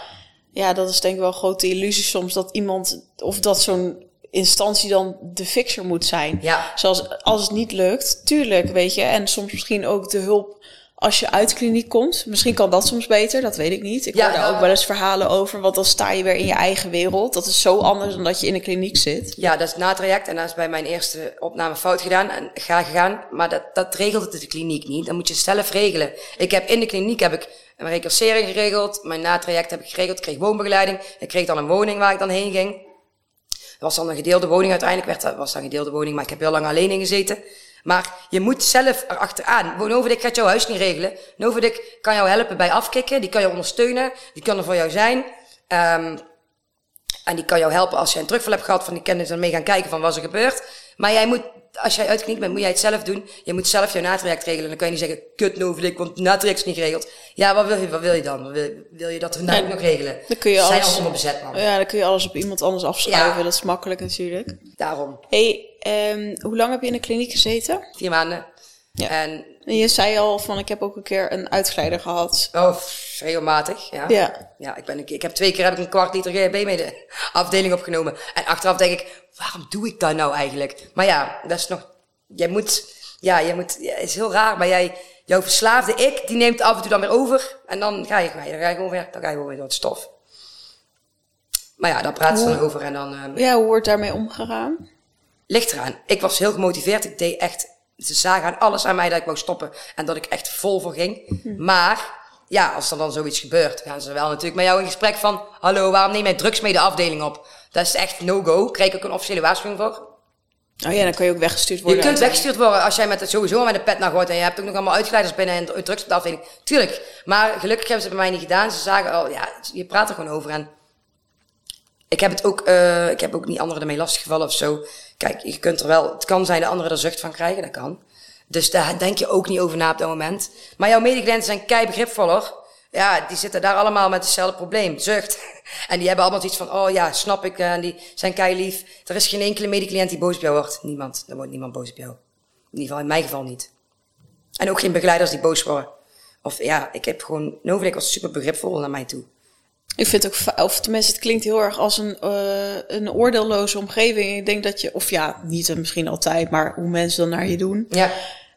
ja, dat is denk ik wel een grote illusie soms dat iemand of dat zo'n instantie dan de fixer moet zijn. Ja. Zoals als het niet lukt, tuurlijk, weet je, en soms misschien ook de hulp als je uit de kliniek komt. Misschien kan dat soms beter, dat weet ik niet. Ik ja, hoor daar ook wel eens verhalen over, want dan sta je weer in je eigen wereld. Dat is zo anders dan dat je in een kliniek zit. Ja, dat is na traject en dat is bij mijn eerste opname fout gedaan en ga gegaan. Maar dat, dat regelt het de kliniek niet. Dan moet je zelf regelen. Ik heb in de kliniek heb ik een recursering geregeld. Mijn natraject heb ik geregeld. Ik kreeg woonbegeleiding. Ik kreeg dan een woning waar ik dan heen ging. Dat was dan een gedeelde woning uiteindelijk. Werd, dat was dan een gedeelde woning, maar ik heb heel lang alleen in gezeten. Maar je moet zelf erachteraan. Novadik gaat jouw huis niet regelen. Novadik kan jou helpen bij afkicken. Die kan jou ondersteunen. Die kan er voor jou zijn. Um, en die kan jou helpen als je een terugval hebt gehad. Van die kennis dan mee gaan kijken van wat er gebeurt. Maar jij moet, als jij uitgeknikt bent, moet jij het zelf doen. Je moet zelf jouw natraject regelen. Dan kan je niet zeggen, kut Novadik, want natraject is niet geregeld. Ja, wat wil je, wat wil je dan? Wil, wil je dat we nou nog regelen? Dan kun je Zijn alles, allemaal bezet, man. Ja, dan kun je alles op iemand anders afschuiven. Ja. Dat is makkelijk natuurlijk. Daarom. Hey, um, hoe lang heb je in de kliniek gezeten? Vier maanden. Ja. En, en je zei al van, ik heb ook een keer een uitgeleider gehad. Oh, regelmatig, ja. Ja. Ja, ik, ben een keer, ik heb twee keer heb ik een kwart liter GHB mee de afdeling opgenomen. En achteraf denk ik, waarom doe ik dat nou eigenlijk? Maar ja, dat is nog, jij moet, ja, je moet, ja, het is heel raar, maar jij, jouw verslaafde ik, die neemt af en toe dan weer over. En dan ga je, dan ga je gewoon weer, dan ga je gewoon weer door het stof. Maar ja, daar praat ze dan over en dan... Um, ja, hoe wordt daarmee omgegaan? Ligt eraan. Ik was heel gemotiveerd. Ik deed echt ze zagen aan alles aan mij dat ik wou stoppen en dat ik echt vol voor ging. Maar ja, als er dan zoiets gebeurt, gaan ze wel natuurlijk met jou in gesprek van: Hallo, waarom neem jij drugs mee de afdeling op? Dat is echt no-go. Krijg ik ook een officiële waarschuwing voor. Oh ja, dan kun je ook weggestuurd worden. Je kunt weggestuurd worden als jij met het sowieso met de pet naar gooit en je hebt ook nog allemaal uitgeleiders binnen en drugs op de afdeling. Tuurlijk. Maar gelukkig hebben ze het bij mij niet gedaan. Ze zagen, oh ja, je praat er gewoon over. En ik heb het ook, uh, ik heb ook niet anderen ermee lastiggevallen of zo. Kijk, je kunt er wel, het kan zijn de anderen er zucht van krijgen, dat kan. Dus daar denk je ook niet over na op dat moment. Maar jouw medecliënten zijn kei begripvoller. Ja, die zitten daar allemaal met hetzelfde probleem, zucht. En die hebben allemaal iets van, oh ja, snap ik, en die zijn kei lief. Er is geen enkele medecliënt die boos op jou wordt. Niemand, er wordt niemand boos op jou. In ieder geval, in mijn geval niet. En ook geen begeleiders die boos worden. Of ja, ik heb gewoon, Novelik was super begripvol naar mij toe. Ik vind ook, of tenminste, het klinkt heel erg als een, uh, een oordeelloze omgeving. Ik denk dat je, of ja, niet misschien altijd, maar hoe mensen dan naar je doen. Ja.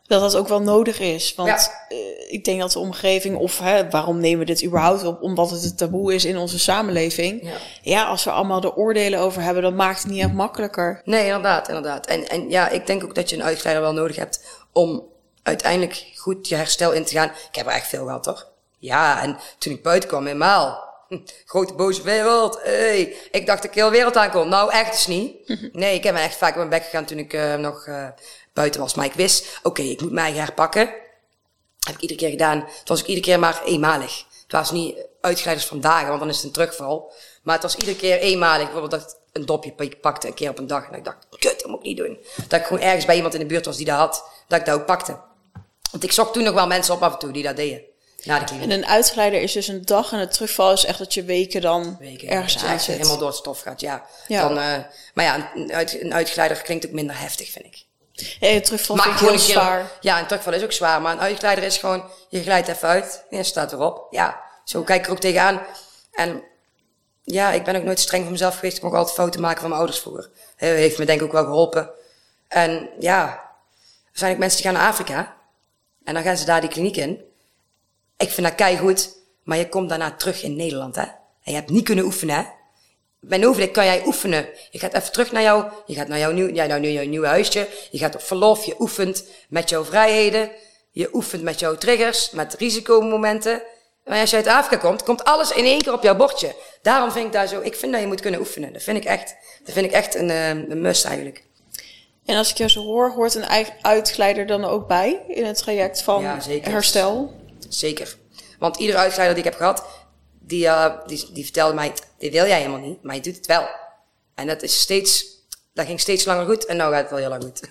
Dat dat ook wel nodig is. Want ja. uh, ik denk dat de omgeving, of hè, waarom nemen we dit überhaupt op? Omdat het een taboe is in onze samenleving. Ja. ja, als we allemaal de oordelen over hebben, dan maakt het niet echt makkelijker. Nee, inderdaad, inderdaad. En, en ja, ik denk ook dat je een uitgeleider wel nodig hebt om uiteindelijk goed je herstel in te gaan. Ik heb er echt veel gehad, toch? Ja, en toen ik buiten kwam, helemaal. Grote boze wereld. Hey. Ik dacht dat ik heel wereld aankom. Nou, echt dus niet. Nee, ik heb me echt vaak op mijn bek gegaan toen ik uh, nog uh, buiten was. Maar ik wist, oké, okay, ik moet mij herpakken. Heb ik iedere keer gedaan. Het was ik iedere keer maar eenmalig. Het was niet uitglijders van dagen, want dan is het een terugval. Maar het was iedere keer eenmalig. Bijvoorbeeld dat ik een dopje pakte een keer op een dag. En ik dacht, kut, dat moet ik niet doen. Dat ik gewoon ergens bij iemand in de buurt was die dat had. Dat ik dat ook pakte. Want ik zocht toen nog wel mensen op af en toe die dat deden. Na de kliniek. En een uitgeleider is dus een dag en het terugval is echt dat je weken dan weken, ergens ja, zit. helemaal door het stof gaat, ja. ja. Dan, uh, maar ja, een, uit, een uitgeleider klinkt ook minder heftig, vind ik. Ja, een terugval maar vind ik heel zwaar. Ja, een terugval is ook zwaar. Maar een uitgeleider is gewoon, je glijdt even uit en je staat erop. Ja, zo kijk ik er ook tegenaan. En ja, ik ben ook nooit streng voor mezelf geweest. Ik mocht altijd fouten maken van mijn ouders vroeger. Dat heeft me denk ik ook wel geholpen. En ja, er zijn ook mensen die gaan naar Afrika. En dan gaan ze daar die kliniek in. Ik vind dat kei goed. Maar je komt daarna terug in Nederland, hè. En je hebt niet kunnen oefenen, hè. Bij Novelik kan jij oefenen. Je gaat even terug naar jou, je gaat naar jouw, nieuw, ja, nou, jouw nieuwe huisje. Je gaat op verlof, je oefent met jouw vrijheden. Je oefent met jouw triggers, met risicomomenten. Maar als je uit Afrika komt, komt alles in één keer op jouw bordje. Daarom vind ik daar zo, ik vind dat je moet kunnen oefenen. Dat vind ik echt, dat vind ik echt een, eh, een must eigenlijk. En als ik jou zo hoor, hoort een eigen uitgeleider dan ook bij in het traject van ja, zeker. Zeker. Want iedere uitgeleider die ik heb gehad, die, uh, die, die vertelde mij, dit wil jij helemaal niet, maar je doet het wel. En dat is steeds, dat ging steeds langer goed en nu gaat het wel heel lang goed.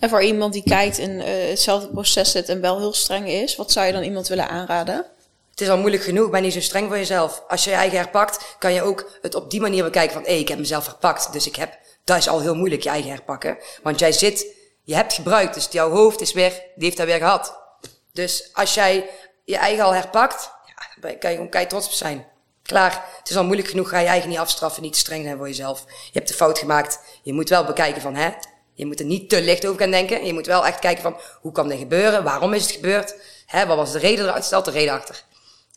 En voor iemand die kijkt en uh, hetzelfde proces zit en wel heel streng is, wat zou je dan iemand willen aanraden? Het is al moeilijk genoeg, ben niet zo streng voor jezelf. Als je je eigen herpakt, kan je ook het op die manier bekijken van, hé, hey, ik heb mezelf herpakt, dus ik heb, dat is al heel moeilijk, je eigen herpakken. Want jij zit, je hebt gebruikt, dus jouw hoofd is weer, die heeft dat weer gehad. Dus als jij je eigen al herpakt, ja, kan je gewoon trots op zijn. Klaar, het is al moeilijk genoeg, ga je eigen niet afstraffen, niet te streng zijn voor jezelf. Je hebt de fout gemaakt, je moet wel bekijken van, hè, je moet er niet te licht over gaan denken. Je moet wel echt kijken van, hoe kan dit gebeuren? Waarom is het gebeurd? Hè, wat was de reden eruit? Stelt de reden achter.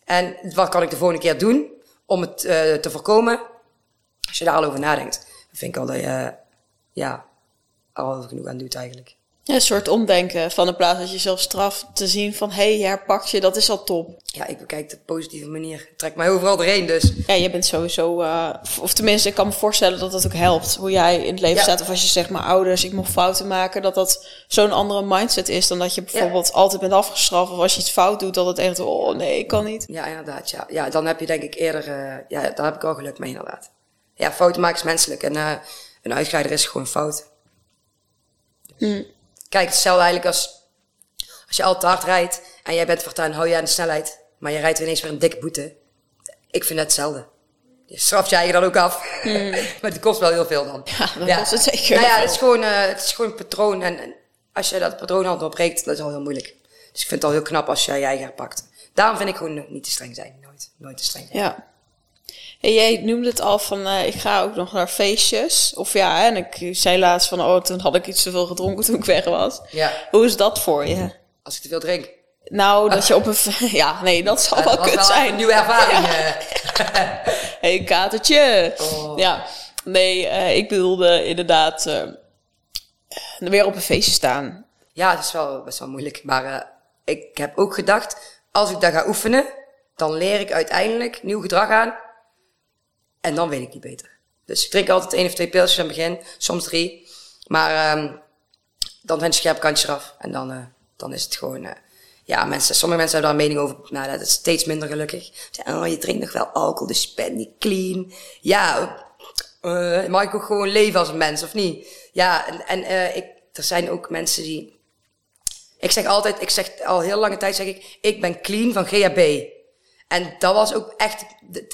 En wat kan ik de volgende keer doen om het uh, te voorkomen? Als je daar al over nadenkt, vind ik al dat je, ja, al genoeg aan doet eigenlijk. Een soort omdenken van in plaats dat je jezelf straft te zien van hé, hey, herpakt je, dat is al top. Ja, ik bekijk het op positieve manier. Ik trek mij overal doorheen dus. Ja, je bent sowieso, uh, of tenminste, ik kan me voorstellen dat dat ook helpt. Hoe jij in het leven staat of als je zegt maar ouders, ik mocht fouten maken, dat dat zo'n andere mindset is dan dat je bijvoorbeeld altijd bent afgestraft of als je iets fout doet, dat het echt, oh nee, ik kan niet. Ja, inderdaad. Ja, ja dan heb je denk ik eerder, uh, ja, daar heb ik al geluk mee inderdaad. Ja, fouten maken is menselijk en uh, een uitgeleider is gewoon fout. Hmm. Kijk, hetzelfde eigenlijk als als je al te hard rijdt en jij bent voortaan, hou je aan de snelheid, maar je rijdt ineens weer een dikke boete. Ik vind het hetzelfde. Je straft je eigen dan ook af. Mm. maar het kost wel heel veel dan. Ja, dat ja. kost het zeker. Nou ja, het is, gewoon, uh, het is gewoon een patroon. En, en, als je dat patroon al doorbreekt, dat is al heel moeilijk. Dus ik vind het al heel knap als jij je eigen pakt. Daarom vind ik gewoon niet te streng zijn. Nooit, nooit te streng zijn. Ja. En jij noemde het al van, uh, ik ga ook nog naar feestjes. Of ja, hè, en ik zei laatst van, oh, toen had ik iets te veel gedronken toen ik weg was. Ja. Hoe is dat voor je? Als ik te veel drink. Nou, dat je op een... Ja, nee, dat zal wel kut wel zijn. een nieuwe ervaring. Ja. hey, katertje. Oh. Ja, nee, uh, ik bedoelde inderdaad uh, weer op een feestje staan. Ja, dat is wel best wel moeilijk. Maar uh, ik heb ook gedacht, als ik daar ga oefenen, dan leer ik uiteindelijk nieuw gedrag aan. En dan weet ik niet beter. Dus ik drink altijd één of twee pilsjes aan het begin, soms drie. Maar um, dan zijn het scherp kantje eraf. En dan, dan is het gewoon ja, mensen, sommige mensen hebben daar een mening over. Nou, dat is steeds minder gelukkig. Oh, je drinkt nog wel alcohol, dus je niet clean. Ja, uh, mag ik ook gewoon leven als een mens, of niet? Ja, en, ik, er zijn ook mensen die... Ik zeg altijd, ik zeg al heel lange tijd zeg ik, ik ben clean van GHB. En dat was ook echt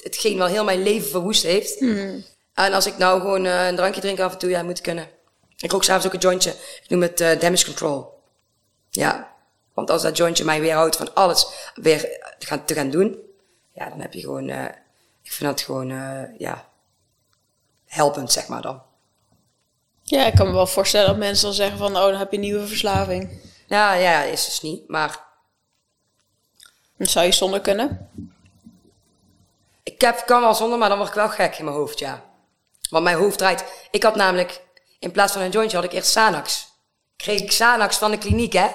hetgeen wat heel mijn leven verwoest heeft. Hmm. En als ik nou gewoon uh, een drankje drink af en toe, ja, moet kunnen. Ik rook s'avonds ook een jointje. Ik noem het uh, damage control. Ja, want als dat jointje mij weerhoudt van alles weer te gaan, te gaan doen, ja, dan heb je gewoon, uh, ik vind dat gewoon, ja, helpend, zeg maar dan. Ja, ik kan me wel voorstellen dat mensen dan zeggen van, oh, dan heb je een nieuwe verslaving. Ja, ja, is dus niet, maar... Dan zou je zonder kunnen? Ik heb, kan wel zonder, maar dan word ik wel gek in mijn hoofd, ja. Want mijn hoofd draait... Ik had namelijk, in plaats van een jointje had ik eerst Xanax. Kreeg ik Xanax van de kliniek, hè.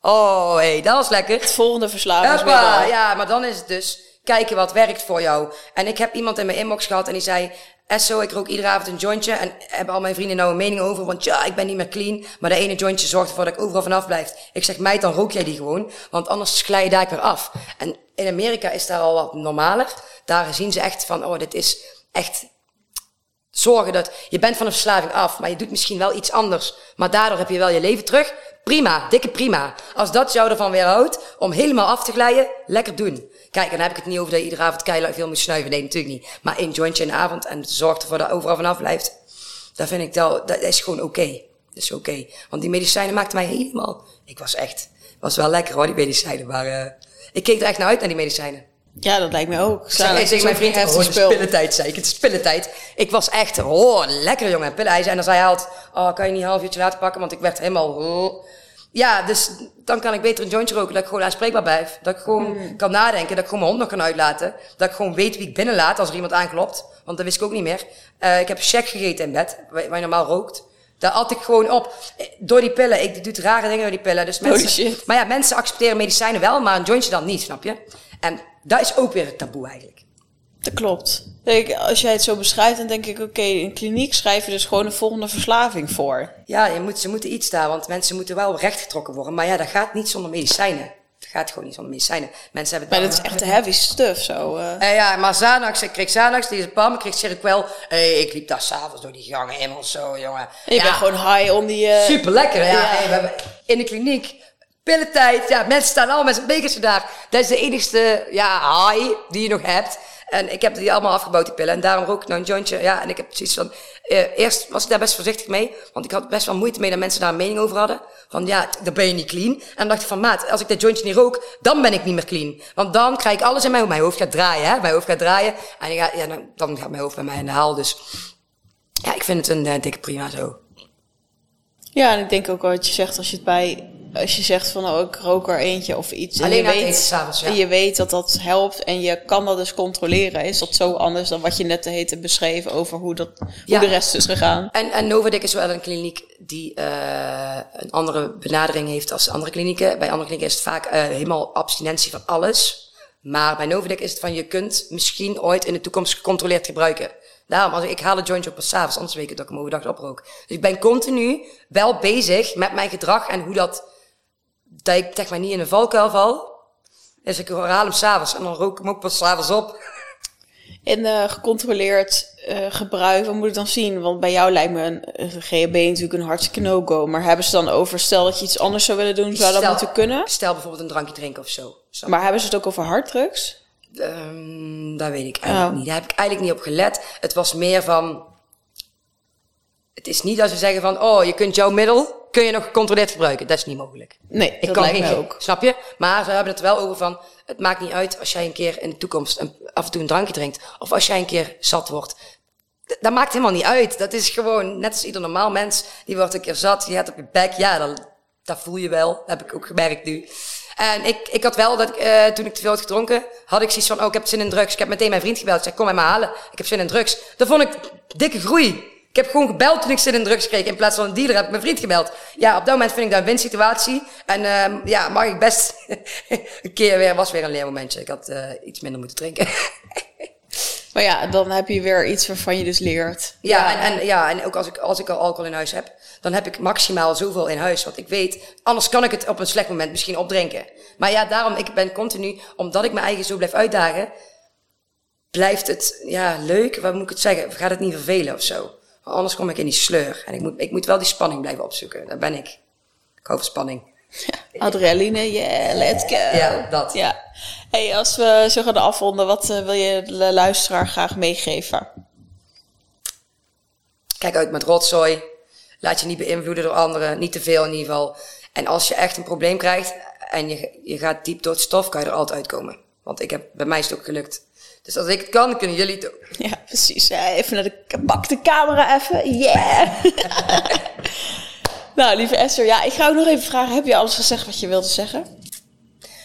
Oh, hé, hey, dat was lekker. Het volgende verslavingsmiddel. Ja, maar dan is het dus kijken wat werkt voor jou. En ik heb iemand in mijn inbox gehad en die zei... Esso, ik rook iedere avond een jointje. En hebben al mijn vrienden nou een mening over. Want ja, ik ben niet meer clean. Maar de ene jointje zorgt ervoor dat ik overal vanaf blijf. Ik zeg, meid, dan rook jij die gewoon. Want anders glij je daar weer af. En in Amerika is daar al wat normaler. Daar zien ze echt van, oh, dit is echt zorgen dat je bent van een verslaving af, maar je doet misschien wel iets anders. Maar daardoor heb je wel je leven terug. Prima, dikke prima. Als dat jou ervan weerhoudt om helemaal af te glijden, lekker doen. Kijk, dan heb ik het niet over dat je iedere avond keihard veel moet snuiven. Nee, natuurlijk niet. Maar één jointje in de avond en zorg ervoor dat overal vanaf blijft. Dat vind ik wel, dat is gewoon oké. Dat is oké. Want die medicijnen maakten mij helemaal... Ik was echt... was wel lekker hoor, die medicijnen. Maar uh, ik keek er echt naar uit, naar die medicijnen. Ja, dat lijkt me ook. Zeg, ik tegen mijn vriend, oh, het is pillentijd, zei ik. Het is pillentijd. Ik was echt, oh, lekker jongen, pillen. En dan zei hij altijd, oh, kan je niet een half uurtje laten pakken? Want ik werd helemaal, oh. Ja, dus dan kan ik beter een jointje roken, dat ik gewoon aanspreekbaar blijf. Dat ik gewoon mm. kan nadenken, dat ik gewoon mijn hond nog kan uitlaten. Dat ik gewoon weet wie ik binnenlaat als er iemand aanklopt. Want dat wist ik ook niet meer. Uh, ik heb check gegeten in bed, waar, je normaal rookt. Daar at ik gewoon op. Door die pillen. Ik doe rare dingen door die pillen. Dus mensen, shit. Maar ja, mensen accepteren medicijnen wel, maar een jointje dan niet, snap je? En dat is ook weer het taboe eigenlijk. Dat klopt. Als jij het zo beschrijft, dan denk ik, oké, in kliniek schrijf je dus gewoon een volgende verslaving voor. Ja, je moet, ze moeten iets daar, want mensen moeten wel rechtgetrokken worden. Maar ja, dat gaat niet zonder medicijnen. Dat gaat gewoon niet zonder medicijnen. Mensen hebben maar dat is echt de heavy stuff zo. Uh. Uh, ja, maar Xanax, ik kreeg Xanax, die is bam, ik kreeg Seroquel. Hey, ik liep daar s'avonds door die gangen helemaal zo, jongen. je ja. bent gewoon high om die... Uh... Super lekker, ja. ja. Hey, we hebben in de kliniek pillentijd. Ja, mensen staan allemaal met zijn bekertje daar. Dat is de enigste ja, high die je nog hebt. En ik heb die allemaal afgebouwd, die pillen. En daarom rook ik nou een jointje. Ja, en ik heb precies van... Uh, eerst was ik daar best voorzichtig mee. Want ik had best wel moeite mee dat mensen daar een mening over hadden. Van ja, dan ben je niet clean. En dan dacht ik van maat, als ik dat jointje niet rook, dan ben ik niet meer clean. Want dan krijg ik alles in mijn hoofd. Mijn hoofd gaat draaien, hè. Mijn hoofd gaat draaien. En ja, dan, dan gaat mijn hoofd bij mij in de haal. Dus ja, ik vind het een uh, dikke prima zo. Ja, en ik denk ook wat je zegt als je het bij als je zegt van oh, ik rook er eentje of iets. Alleen en je weet, s'avonds, ja. En je weet dat dat helpt en je kan dat dus controleren. Is dat zo anders dan wat je net te heten beschreven over hoe, dat, hoe de rest is gegaan? En, en Novadik is wel een kliniek die uh, een andere benadering heeft als andere klinieken. Bij andere klinieken is het vaak uh, helemaal abstinentie van alles. Maar bij Novadik is het van je kunt misschien ooit in de toekomst gecontroleerd gebruiken. Daarom, als ik, ik haal het jointje op pas avonds, anders weet ik dat ik hem overdag oprook. Dus ik ben continu wel bezig met mijn gedrag en hoe dat dat ik zeg maar niet in een valkuil val. Dus ik haal hem s'avonds en dan rook ik hem ook pas s'avonds op. En uh, gecontroleerd uh, gebruik, wat moet ik dan zien? Want bij jou lijkt me een, GHB natuurlijk een hartstikke no-go. Maar hebben ze dan over, stel dat je iets anders zou willen doen, zou dat moeten kunnen? Stel bijvoorbeeld een drankje drinken of zo. zo. Maar hebben ze het ook over harddrugs? Um, dat weet ik eigenlijk oh. niet. Daar heb ik eigenlijk niet op gelet. Het was meer van... Het is niet dat ze zeggen van, oh, je kunt jouw middel kun je nog gecontroleerd gebruiken. Dat is niet mogelijk. Nee, ik dat kan lijkt me ook. Snap je? Maar ze hebben het wel over van, het maakt niet uit als jij een keer in de toekomst een, af en toe een drankje drinkt. Of als jij een keer zat wordt. Dat maakt helemaal niet uit. Dat is gewoon, net als ieder normaal mens, die wordt een keer zat, je hebt op je bek. Ja, dat, dat voel je wel. Dat heb ik ook gemerkt nu. En ik, ik had wel, dat ik, uh, toen ik te veel had gedronken, had ik zoiets van, oh, ik heb zin in drugs. Ik heb meteen mijn vriend gebeld. Ik zei, kom mij maar halen. Ik heb zin in drugs. Dat vond ik dikke groei. Ik heb gewoon gebeld toen ik zin in drugs kreeg. In plaats van een dealer heb ik mijn vriend gebeld. Ja, op dat moment vind ik dat een winsituatie. En uh, ja, mag ik best een keer weer, was weer een leermomentje. Ik had uh, iets minder moeten drinken. maar ja, dan heb je weer iets waarvan je dus leert. Ja, ja. En, en, ja, en ook als ik, als ik al alcohol in huis heb, dan heb ik maximaal zoveel in huis. Want ik weet, anders kan ik het op een slecht moment misschien opdrinken. Maar ja, daarom, ik ben continu, omdat ik mijn eigen zo blijf uitdagen, blijft het ja, leuk. Wat moet ik het zeggen? Gaat het niet vervelen of zo? Anders kom ik in die sleur. En ik moet, ik moet wel die spanning blijven opzoeken. Daar ben ik. Ik hou van spanning. Ja, adrenaline, yeah, let's go. Ja, dat. Ja. Hey, als we zo gaan afronden, wat uh, wil je de luisteraar graag meegeven? Kijk uit met rotzooi. Laat je niet beïnvloeden door anderen. Niet te veel in ieder geval. En als je echt een probleem krijgt en je, je gaat diep door het stof, kan je er altijd uitkomen. Want ik heb, bij mij is het ook gelukt. Dus als ik het kan, kunnen jullie het ook. Ja, precies. Even naar de, pak de camera even. Yeah! nou, lieve Esther, ja, ik ga ook nog even vragen. Heb je alles gezegd wat je wilde zeggen?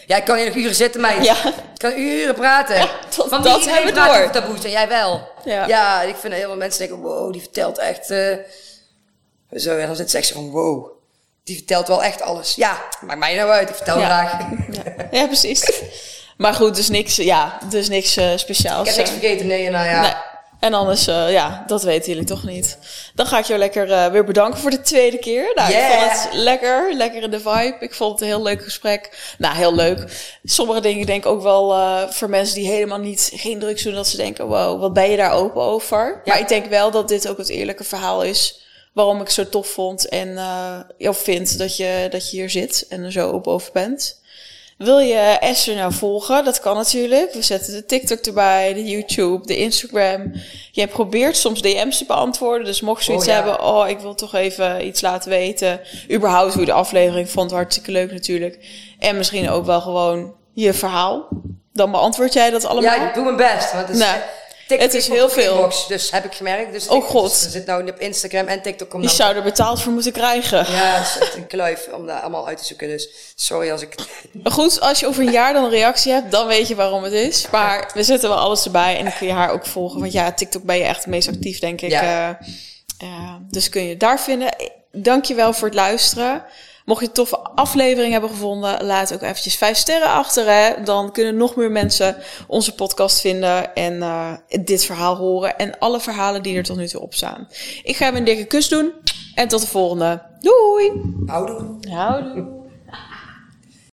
Ja, ik kan hier nog uren zitten, meid. Ja. Ik kan uren praten. Ja, tot, Want dat hebben we door. taboes en jij wel. Ja. ja, ik vind heel veel mensen denken, wow, die vertelt echt... Uh... Zo, en dan zit ze echt van, wow. die vertelt wel echt alles. Ja, maakt mij nou uit. Ik vertel Ja. graag. Ja, ja precies. Maar goed, dus niks, ja, dus niks eh, speciaals. Ik heb niks eh. vergeten. Nee, nou ja. Nee. En anders, eh, ja, dat weten jullie toch niet. Dan ga ik jou lekker eh, weer bedanken voor de tweede keer. Nou, ik vond het lekker, lekker in de vibe. Ik vond het een heel leuk gesprek. Nou, heel leuk. Sommige dingen denk ik ook wel eh, voor mensen die helemaal niet, geen drugs doen, dat ze denken, wow, wat ben je daar open over? Ja. Maar ik denk wel dat dit ook het eerlijke verhaal is waarom ik het zo tof vond en jou vind dat je, dat je hier zit en er zo open over bent. Wil je Esther nou volgen? Dat kan natuurlijk. We zetten de TikTok erbij, de YouTube, de Instagram. Jij probeert soms DM's te beantwoorden. Dus mocht je zoiets Oh, ja. hebben, oh, ik wil toch even iets laten weten. Überhaupt hoe je de aflevering vond, hartstikke leuk natuurlijk. En misschien ook wel gewoon je verhaal. Dan beantwoord jij dat allemaal. Ja, ik doe mijn best. Want het is, Nou, TikTok het is heel veel. inbox, dus heb ik gemerkt. Dus Oh, God. Dus er zit nou op Instagram en TikTok. Je dan- zou er betaald voor moeten krijgen. Ja, het is een kluif om dat allemaal uit te zoeken. Dus sorry als ik... Maar goed, als je over een jaar dan een reactie hebt, dan weet je waarom het is. Maar we zetten wel alles erbij en dan kun je haar ook volgen. Want ja, TikTok ben je echt het meest actief, denk ik. Ja. Eh, ja, dus kun je daar vinden. Dank je wel voor het luisteren. Mocht je een toffe aflevering hebben gevonden, laat ook eventjes vijf sterren achter. Hè? Dan kunnen nog meer mensen onze podcast vinden en eh, dit verhaal horen. En alle verhalen die er tot nu toe op staan. Ik ga hem een dikke kus doen. En tot de volgende. Doei! Houdoe. Houdoe.